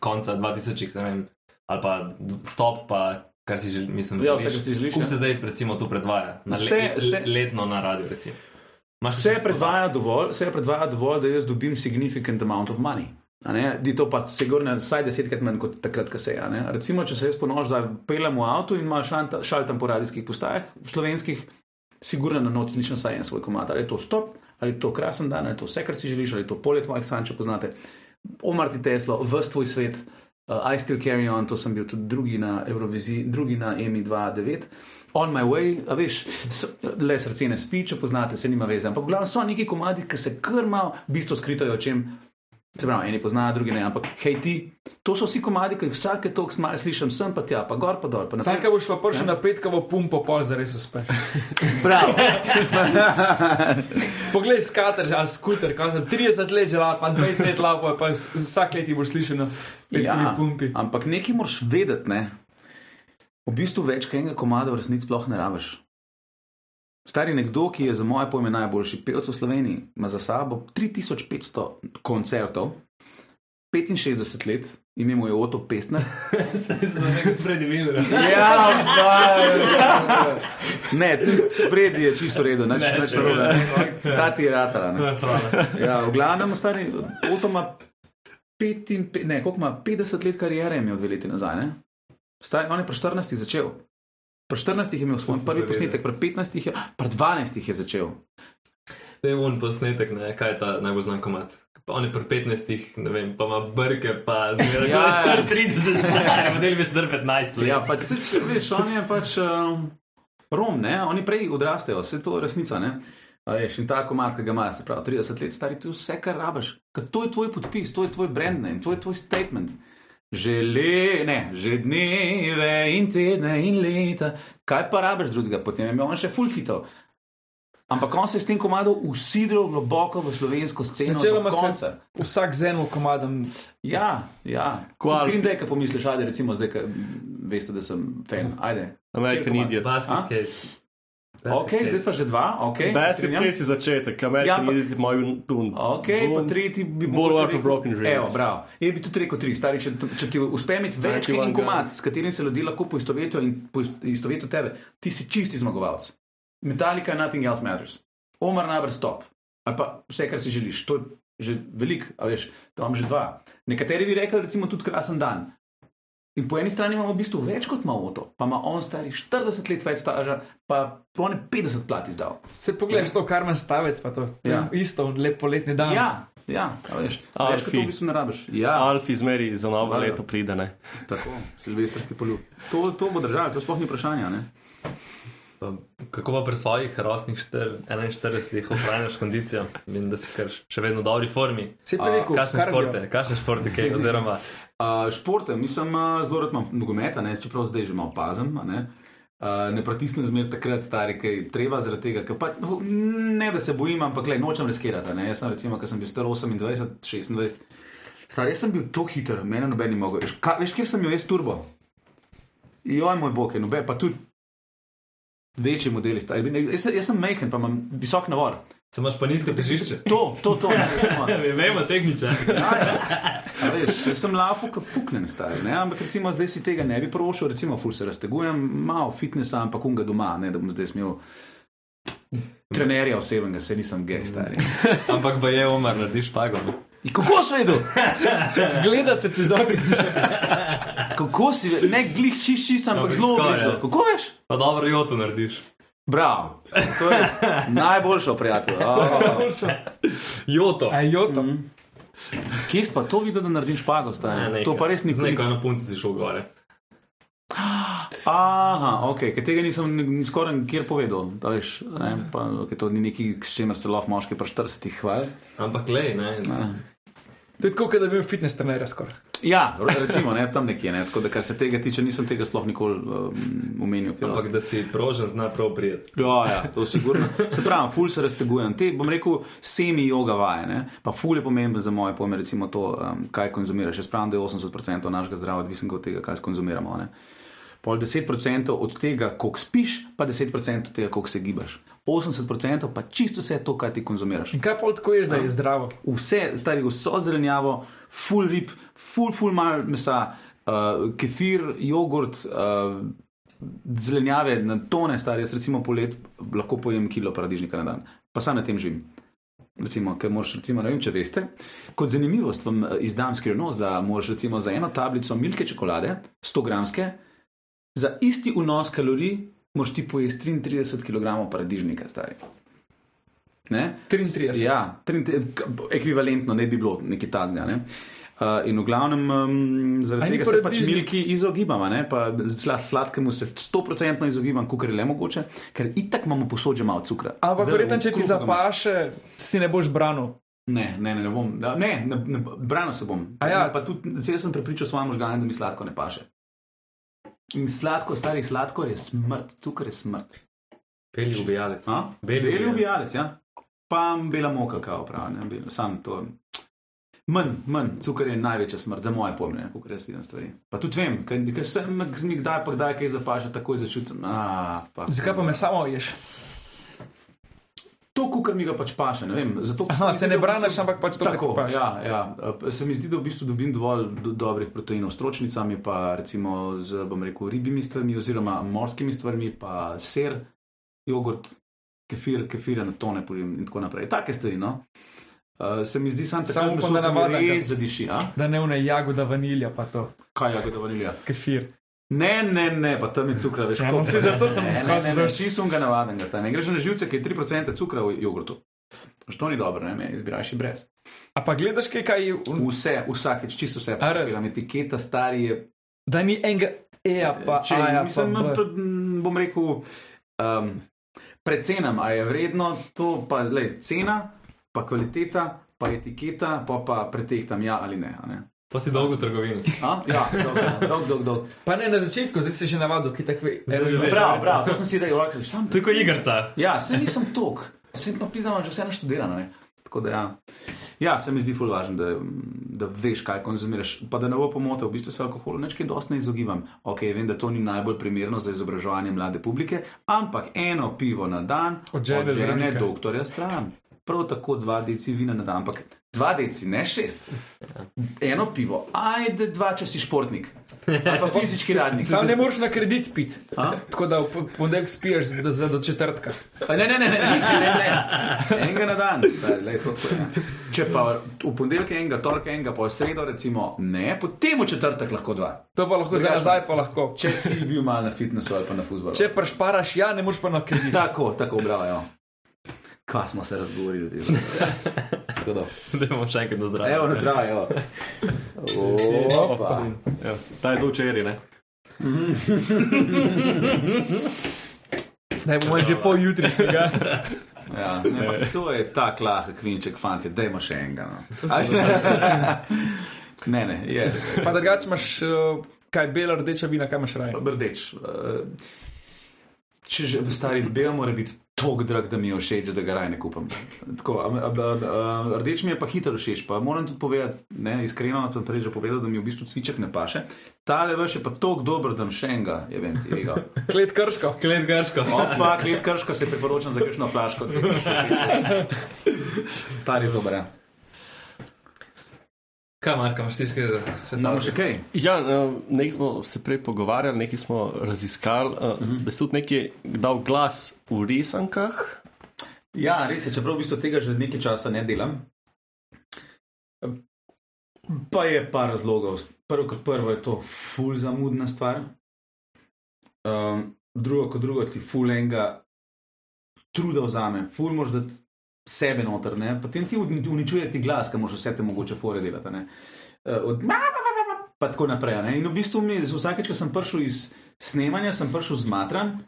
konca 2000, ne vem, ali pa stop, pa kar si želiš, mislim, Ja, vse, kar si želiš, Koliko ja. se zdaj recimo tu predvaja? Na Vse- le, vse- letno na radio, recimo. Imaš Vse predvaja dovolj, vse predvaja dovolj, da jaz dobim significant amount of money. Di to pa sigurno vsaj desetkrat manj kot takrat, ko se je. Recimo, če se jaz ponoš, da pelem v avtu in imaš šaltam po radijskih postajah, slovenskih, sigurno na noč slišim vsaj en svoj komat. Ali je to stop, ali je to krasen dan, ali je to vse, kar si želiš, ali je to polje tvojih sanj, če poznate. Omarti Teslo, vst tvoj svet, uh, I still carry on, to sem bil tudi drugi na Euroviziji, drugi na EMI 2.9. On my way, a veš, le srce ne spi, če poznate, se nima veze. Ampak v glavnem so neki komadi, ki se krmajo, v bistvu skritajo o čem. Se pravi, eni poznajo, drugi ne, ampak hej ti, to so vsi komadi, ki jih vsake toliko malo slišim, sem pa tja, pa gor pa dol. Pa ko boš pa prišel na petkovo pumpo, pol za res uspeš. Prav. Poglej, skater ali skuter, kaj sem 30 let že lap, pa 20 let lap, pa vs- vsak let ti boš slišal na petkovi Ja, pumpi. ampak nekaj moraš vedeti, ne. V bistvu več kot enega komada v resnici sploh ne rabiš. Stari nekdo, ki je za moje pojme najboljši pevec v Sloveniji, ima za sabo 3500 koncertov, 65 let, ime mu je Oto Pestner. Pred imenu. Ja, ne, tudi Freddy je čisto redo, Ne, neč ne, narobe. ne. Ta ti je ratala. Ne. Ja, v glavnem, stari, Oto ima 55, ne, koliko ima 50 let karijere, je imel dve leti nazaj. Ne? Stari, on je pri 14 začel. Pri 14 je imel svoj prvi posnetek, pri 15 je, pri 12 je začel. To je un posnetek, ne, kaj je ta najbolj znan komat. Pa on je pri 15, ne vem, pa ima brke, pa zmeraj. Ja, star 30, star, model bi star 15 let. Ja, pač, se, veš, on je pač um, Rom, ne? oni prej odrastejo, vse to je resnica. Ne? A Veš, in ta komat, ki ga imaš, se pravi, 30 let stari, to je vse, kar rabiš. Ker to je tvoj podpis, to je tvoj brand name, to je tvoj statement. Že le, ne, že dneve in tedne in leta, kaj pa rabiš drugega, potem je imel on še full hitov. Ampak on se je s tem komadom usidral globoko v slovensko sceno. do Načeloma se konca. vsak z enim komadom. Ja, ja. Green. Day, ki pomisliš, ajde, recimo zdaj, ker veste, da sem fan. Ajde. American? Idiot. Basket case. Ok, zdaj sta že dva, ok. se Basket strinjam. Case je začetek, American Ja, ja, Idiot je moj tun. Ok, pa tretji bi Bolj of rekel- Broken Dreams. Evo, bravo. Je bi tudi rekel tri, stari, če, če ti uspe imeti več kot 91 en komat, Guns. s katerim se ljudje lahko poistovetijo in poistovetijo tebe, ti si čisti zmagovalec. Metallica, nothing else matters. Omar najbrž stop. Ali pa vse, kar si želiš. To je že veliko, a veš, tam imam že dva. Nekateri bi rekli, recimo, tudi krasen dan. In po eni strani imamo v bistvu več kot ima Oto, pa ima on stari 40 let več staža, pa po ne 50 plat izdal. Se pogledaš to, kar manj stavec, pa to, Ja. je isto, lep poletni dan. Ja, ja, veš, več kot to v bistvu ne rabiš. Ja, Alfi zmeri za novo Valjda. leto pride, ne. Tako, Silvestr ti poljub. To, to bo držalo, to sploh ni vprašanje. Ne? Pa Kako pa pri svojih rosnih štir- 41 ohranjaš kondicijo? Vem, da si kar še vedno v dobri formi. Se A, je rekel, Kakšne športe, kakšne športe, kaj, oziroma Uh, športe, mislim, uh, zelo rad imam nogometa, ne? čeprav zdaj že malo pazem. Ne, uh, ne pritisnem zmer takrat, stari, kaj je treba, zaradi tega, pa, no, ne da se bojim, ampak le, nočem riskirati. Ne? Jaz sem, recimo, ko sem bil star 28, 26, star, jaz sem bil tako hiter, meni noben ni mogel. Veš, ka- Veš, kjer sem bil jaz turbo? Joj, moj bog, je noben, pa tudi večji modeli. Stari. Jaz, jaz sem majhen, pa imam visok navor. se imaš pa nizko težišče. To, to, to. Ne. Vemo, tehničen. Ja, ja. Veš, jaz sem lafo, kot fuknen stari. Ne? Ampak recimo zdaj si tega ne bi prošel, recimo ful se raztegujem, malo fitnesa, ampak unga doma, ne da bom zdaj smel. Trenerja osebnega, se nisem gej, stari. Ampak pa je umar, narediš pago. Ne? In kako si vedel? Gledate čez okno. Kako si vedel? Ne glih čist čist, ampak zelo blizu. Kako veš? Pa dobro, joto narediš. Bravo, to je najboljša prijatelj. Oh. Joto. Ajoto. Mhm. Kje si pa to videl, da narediš špago, stari? To pa res nikoli. Neko eno punco si šel gore. Aha, ok, ker tega nisem ni- skoraj nikjer povedal. Da veš, ne, pa, okay, to ni nekaj, s čimer se lahko moški pri 40 hvali. Ampak lej, ne. To je tako, kot da bi bil fitness trener skoraj. Ja, recimo, ne, tam nekje. Ne, tako da, kar se tega tiče, nisem tega sploh nikoli um, omenil. Ampak da si prožen, zna prav prijeti. Ja, ja, to sigurno. Se pravi, ful se raztegujem. Te, bom rekel, semi-yoga vaje, ne? pa ful je pomemben za moje pojme, recimo to, um, kaj konzumiraš. Jaz pravim, da je 80% našega zdravja odvisno od tega, kaj konzumiramo. Ne? Pol 10% od tega, koliko spiš, pa 10% od tega, koliko se gibaš. 80% pa čisto vse to, kaj ti konzumiraš. In kaj pa tako ješ, da je zdravo? Vse, stari, vso zelenjavo, full rib, full, full mal mesa, uh, kefir, jogurt, uh, zelenjave na tone, stari, jaz recimo polet lahko pojem kilo paradižnika na dan, pa sam na tem živim. Recimo, ker moraš, recimo, ne vem, če veste, kot zanimivost vam eh, izdam skrivnost, da moraš recimo za eno tablico milke čokolade, 100 gramske, za isti vnos kalorij moraš ti pojesti 33 kg paradižnika, stari. Ne? 33. Ja, 33, k- ekvivalentno ne bi bilo nekaj tazga. Ne? Uh, in v glavnem, um, zaradi tega se pač milki izogibam, a ne? pa sla- sladkemu se 100% izogibam, kukar je le mogoče, ker itak imamo posod že malo cukra. Ampak verjetno, če ti zapaše, si ne boš branil. Ne, ne, ne, ne bom. Ne, ne, ne branil se bom. A ja. Pa tudi, jaz sem prepričal svoje možgane, da mi sladko ne paše. In sladko, stari sladkor je smrt, cukor je smrt. Beli ubijalec. A? Beli Beli ubijalec. ja. Pa bela moka, kao pravi, sam to. Manj, manj, cukor je največja smrt, za moje pojme, kako jaz vidim stvari. Pa tudi vem, ker sem mi kdaj pa kdaj kaj zapaša, takoj začutim. A, pa, Zakaj pa me samo ješ? Kukar mi ga pač paše. Ne vem, zato, Aha, se zdi, ne braniš, bistvu- ampak pač to, kar Tako, paše. ja, ja. Eh, Se mi zdi, da v bistvu dobim dovolj do, dobrih proteinov s stročnicami, pa recimo z, rekel, ribjimi stvarmi, oziroma morskimi stvarmi, pa ser, jogurt, kefir, kefir na tone in tako naprej. Take stvari, no. Uh, se mi zdi sam tako, Samo upam, da ker- res zadiši. A? Da ne une jagoda vanilja, pa to, Kaj jagoda vanilija? kefir. Ne, ne, ne, pa tam je cukra. Ja, koliko. no, saj zato sem reči. vsi so ga navadenega. ta Ne greš na živce, ki je 3% cukra v jogurtu. Što ni dobro, ne, izbiraš in brez. A pa gledaš kaj, kaj je, Vse, vsakeč, čisto vse. A res? Tam etiketa stari je. da ni enega eja, pa Če, aja, mislim, pa B. p- m, bom rekel, um, precenam, a je vredno to, pa le cena, pa kvaliteta, pa etiketa, pa pa pretehtam ja ali ne. Pa si dolgo v trgovini. A? Ja, dolg, dolg, dolg. dolg. Pa ne na začetku, zdaj si že navadil, ki tako ve. Zdaj že veš. Prav, prav, to sem si rekel, sam To je kot igrica. Ja, se nisem tok, sem pa pisal, že vseeno študiran. Ne? Tako da ja. Ja, se mi zdi ful važno, da, da veš, kaj konzumiraš. Pa da ne bo pomote, v bistvu se alkoholu nečkaj dosti ne izogibam. Ok, vem, da to ni najbolj primerno za izobraževanje mlade publike, ampak eno pivo na dan Od žene zdravnika. doktorja stran. Prav tako dva deci vina na dan, ampak dva deci, ne šest. Eno pivo, ajde dva, če si športnik. Ali pa fizički radnik. Sam ne moreš na kredit piti. A? Tako da v po- ponedeljek spiješ za, za do četrtka. Pa Ne, ne, ne, ne, ne, ne, ne. enega na dan. Stari, lej, to, to, je. Če pa v ponedeljek enega, torka enega, pa v sredo, recimo, ne, potem v četrtek lahko dva. To pa lahko za Drugače- nazaj, pa lahko. Če si bil mal na fitnessu ali pa na futbolu. Če prešparaš, ja, ne moreš pa na kredit. Tako, tako, bravo. Ja. Kaj smo se razgovorili? ljudi? Tako da. Bomo še enkrat na zdravje. Evo, na zdravje, evo. Opa. Ja, ta je zelo včeraj, ne? Da bomo že pol jutrišnjega. Ja, ne, pa to je tak lahek kvinček, fanti, dajmo še enega. No. Ne, ne, je. Pa drugače imaš uh, kaj bela, rdeča vina, kaj imaš raje. Rdeč. eh, Če že stari bel mora biti tako drag, da mi je všeč, da ga raje ne kupam. Tako, a- a- a- a- rdeč mi je pa hitro všeč, pa moram tudi povedati, ne, iskreno, sem prej že povedal, da mi v bistvu cviček ne paše. Tale veš je pa tako dober, da še enega, je vem, ti ga. Klet krško. Klet grško. Opa, klet krško se priporočam za kakšno flaško. Ta je res dober, ja. Kaj, Marka, imaš ti še Imamo še kaj? Ja, eh, nekaj smo se prej pogovarjali, nekaj smo raziskali, uh -huh. da si tudi nekaj dal glas v risankah. Ja, res je, čeprav v bistvu tega že nekaj časa ne delam. Pa je par razlogov. Prvo kot prvo je to ful zamudna stvar. Um, drugo kot drugo ti ful enega truda vzame, ful moš dati sebe noter, ne? potem ti uni- uničuje ti glas, ker moš vse te mogoče fore delati. Eh, Od pa tako naprej. Ne? In v bistvu mi, vsakeč, ko sem prišel iz snemanja, sem prišel zmatran.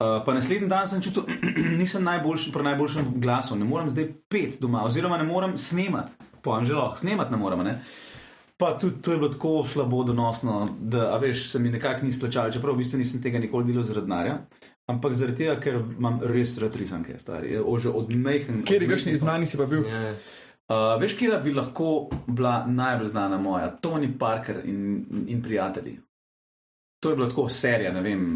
Uh, pa naslednji dan sem čutil, nisem najboljši, pri najboljšem glasu, ne morem zdaj pet doma, oziroma ne morem snemati, pojem že lahko, snemati ne morem. Ne? Pa tudi to je bilo tako slabo donosno, da veš, se mi nekako ni splačalo, čeprav v bistvu nisem tega nikoli delal zaradi denarja, ampak zaradi tega, ker imam res rad risanke, stari, že od mehkega. Kjer je kakšni znani si pa bil? Ja. Uh, veš, kje bi lahko bila najbolj znana moja, Tony Parker in, in prijatelji. To je bilo tako serija, ne vem,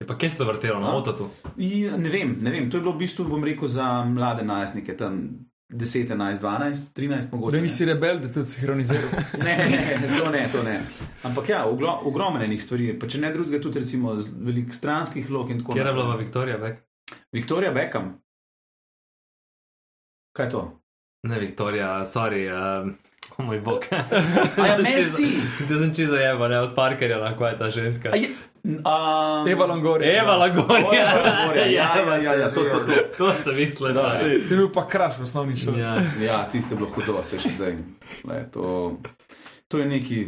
Je pa kje si to vrtelo, na A? avtotu? In, ne vem, ne vem, to je bilo v bistvu, bom rekel, za mlade najstnike, tam 10, 11, 12, 13 mogoče. Da ne. nisi rebel, da tudi sinhroniziral. Ne, ne, to ne, to ne. Ampak ja, oglo, ogromno enih stvari, pa če ne drugega, tudi recimo velik stranskih vlog in tako Kje je bila pa naprej. Viktorija Beck? Victoria Beckham. Kaj je to? Ne, Viktorija, sorry, um, o moj bog. A ja, Messi! Ti sem čisto jeba, ne, od parkerja, na kaj je ta ženska. A je, um, Eva Longoria. Eva Lagorja. Eva Longoria, ja, ja, ja, ja, to, to, to. To sem mislil, Da, sej. Ti je bil pa kraš v osnovni šoli. Ja. Ja, tiste bilo hudo, se še zdaj. Le, to, to je neki,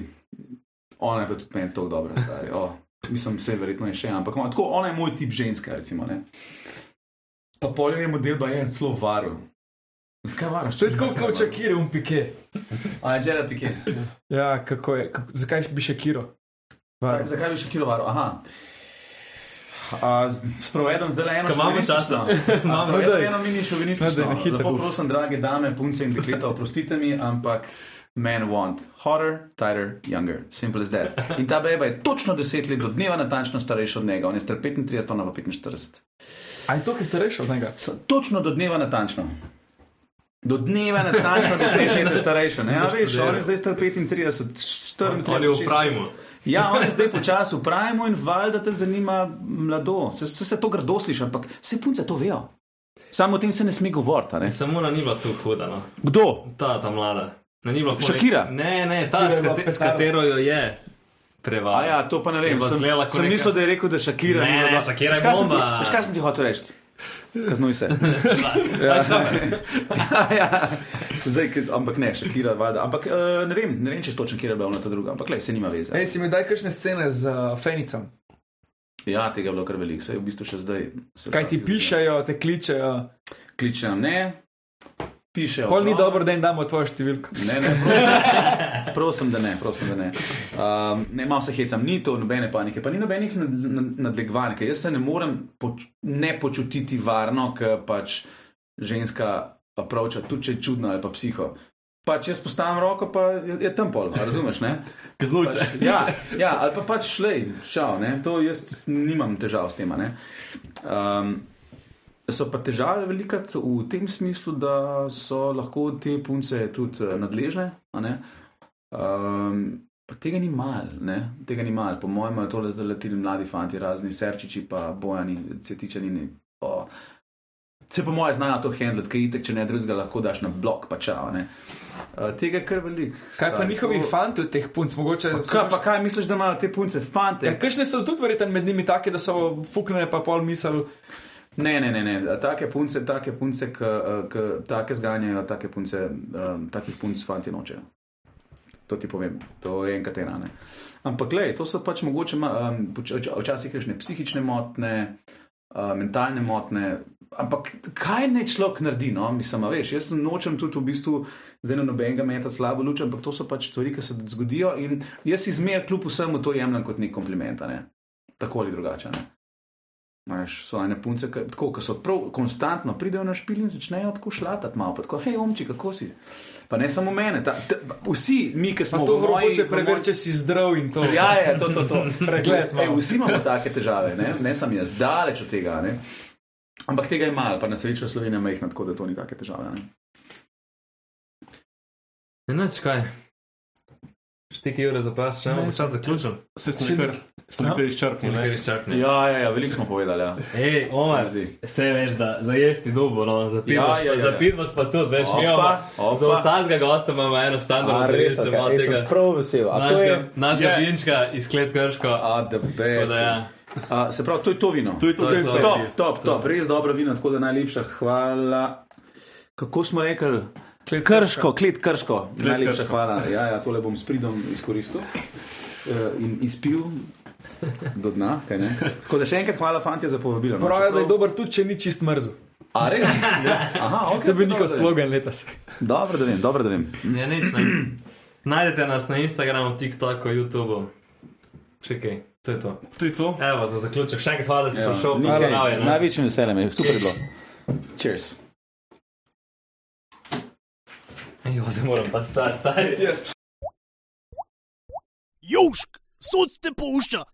ona je pa tudi meni tako dobra, stari. Oh, mislim, vse verjetno je še, ampak ona, tako, ona je moj tip ženska, recimo. Ne? Pa polje je model, pa je celo varu. Zakaj varaš? To je tako, kot Čakire um pike. A je Jared Piquet. Ja, kako je, kako, zakaj bi še kiro? Zakaj- Zakaj bi še kilo varu? Aha. A, Sprovedem zdaj le eno Ko imamo časa. Imamo No, daj. eno mini šovinistično. No, daj, na hitro. Lepo prosim, drage dame, punce in dekleta, oprostite mi, ampak men want hotter, tighter, younger. Simple as that. In ta beba je točno 10 let do dneva natančno starejša od njega, on je star 35, ona pa 45. A je to, ki ste rešili od njega? Točno do dneva natančno. Do dneva natančno 10 let je starejši. Ne, ja, veš, on je zdaj star 35, 34. On je v primu. Ja, on je zdaj počasi v primu in valjda te zanima mlado. Se, se, se to grdo sliši, ampak vse punce to vejo. Samo o tem se ne sme govoriti. a ne. Samo ona ni bila tu huda. No. Kdo? Ta, ta mlada. Ne, ni bila ful- Šakira? Ne, ne, ta, je s, kate, s katero jo je A prevajal. ja, to pa ne vem. Je Sem, sem mislil, da je rekel, da Šakira Ne, ni ne, bila- Shakira je Veš, kaj sem ti- bomba. Veš, kaj sem ti hotel reči? Kaznuj se. Ja. ja. Zdaj, ke- ampak ne, Šakira, valjda. Ampak uh, ne vem, ne vem, če je točno Šakira bila ona ta druga, ampak le, se nima veze. Ej, si mi daj kakšne scene z uh, Fenicom. Ja, tega je bilo kar veliko, saj v bistvu še zdaj. Kaj ti pišejo, te kličejo. Kličejo ne, pišejo. Pol ni ogromno. dobro, da jim damo tvojo številko. Ne, ne, prosim, prosim, da ne, prosim, da ne. Um, ne, malo se hecam, ni to nobene panike, pa ni nobenih nad, nad, nadlegovanj, ker jaz se ne morem poč, ne počutiti varno, ker pač ženska pravča, tudi če je čudna ali pa psiho. Pač jaz postavim roko, pa je, je tam pol, razumeš, ne? Kaznuj se. Pač, ja, ja, ali pa pač šlej, šal, ne, to jaz nimam težav s tem, a ne. Um, So pa težave velikrat v tem smislu, da so lahko te punce tudi eh, nadležne. Um, pa tega ni mal, ne? tega ni mal. Po mojem, imajo tole zdaj leteli mladi fanti, razni serčiči, pa bojani, cvetičani. Oh. Se po mojem znajo to handlet, kaj itek, če ne drugega, lahko daš na blok, pa čau. ne. Uh, tega je kar velik. Kaj pa njihovi fanti od teh punc, mogoče. so Kaj, pa kaj misliš, da imajo te punce, fante? Ja, kakšne so tudi verjetno med njimi take, da so fuknjene pa pol misel. Ne, ne, ne, ne. Take punce, take punce, ki take zganjajo, take punce, um, takih punc fanti nočejo. To ti povem, to je enkrat ena. Ne. Ampak, gledaj, to so pač mogoče um, včasih kakšne psihične motne, uh, mentalne motne. Ampak kaj ne človek naredi, no, mislim, veš, jaz nočem tudi v bistvu zdaj na nobenega meta slabo luč, ampak to so pač stvari, ki se zgodijo in jaz izmer kljub vsemu to jemljem kot nek kompliment, ne. Tako ali drugače. Ne. Veš, so ene punce, ki tako, ki so prav konstantno pridejo na špil in začnejo tako šlatati malo, pa tako, hej, omči, kako si. Pa ne samo mene, ta, ta, vsi mi, ki smo to v moji- hoče v preveriti, če si zdrav in to. Ja, je, to, to, to. Pregled Ej, vsi imamo take težave, ne, ne sem jaz, daleč od tega. Ne. Ampak tega je malo, pa na srečo Slovenija majhna, tako da to ni take težave. Ne. Enač kaj. Štiki ure za pas, če bomo sad zaključili. Vse sem nekaj, sem nekaj izčrpnil. Nekaj ne. izčrpni. Ja, ja, ja, veliko smo povedali. Ja. Hej, Omar, Se mi veš, da za jesti dubo, no, za pivo, Ja, ja, ja, ja. za pivo pa tudi, veš, mi Opa, imamo. Za vsakega gosta imamo eno standardno pravico, imamo tega prav vesel. našega, našega Je. vinčka iz Klet Krško. A, da ja. A, se pravi, to je to vino. To je to, To to je je to. to. Top, top, top, res dobro vino, tako da najlepša hvala. Kako smo rekli? Klet Krško, klet krško. Klet najlepša Krško. hvala. Ja, ja, tole bom s pridom izkoristil eh, in izpil do dna. kaj ne? Tako da še enkrat hvala, fanti, za povabilo. no, Pravijo, da je čeprav- dober tudi, če ni čist mrzel. A res? Aha, ok. To bi njihov slogan letos. Dobro, da vem, dobro, da vem. Ja, nič ne. Najdete nas na Instagramu, TikToku, YouTubu. Še kaj, to je to. To je to. Evo, za zaključek, še enkrat hvala, da si prišel. Z največjim veseljem, je super je bilo. Cheers. Ej, zdaj moram pa stati, stari. Južk, sod te pušča.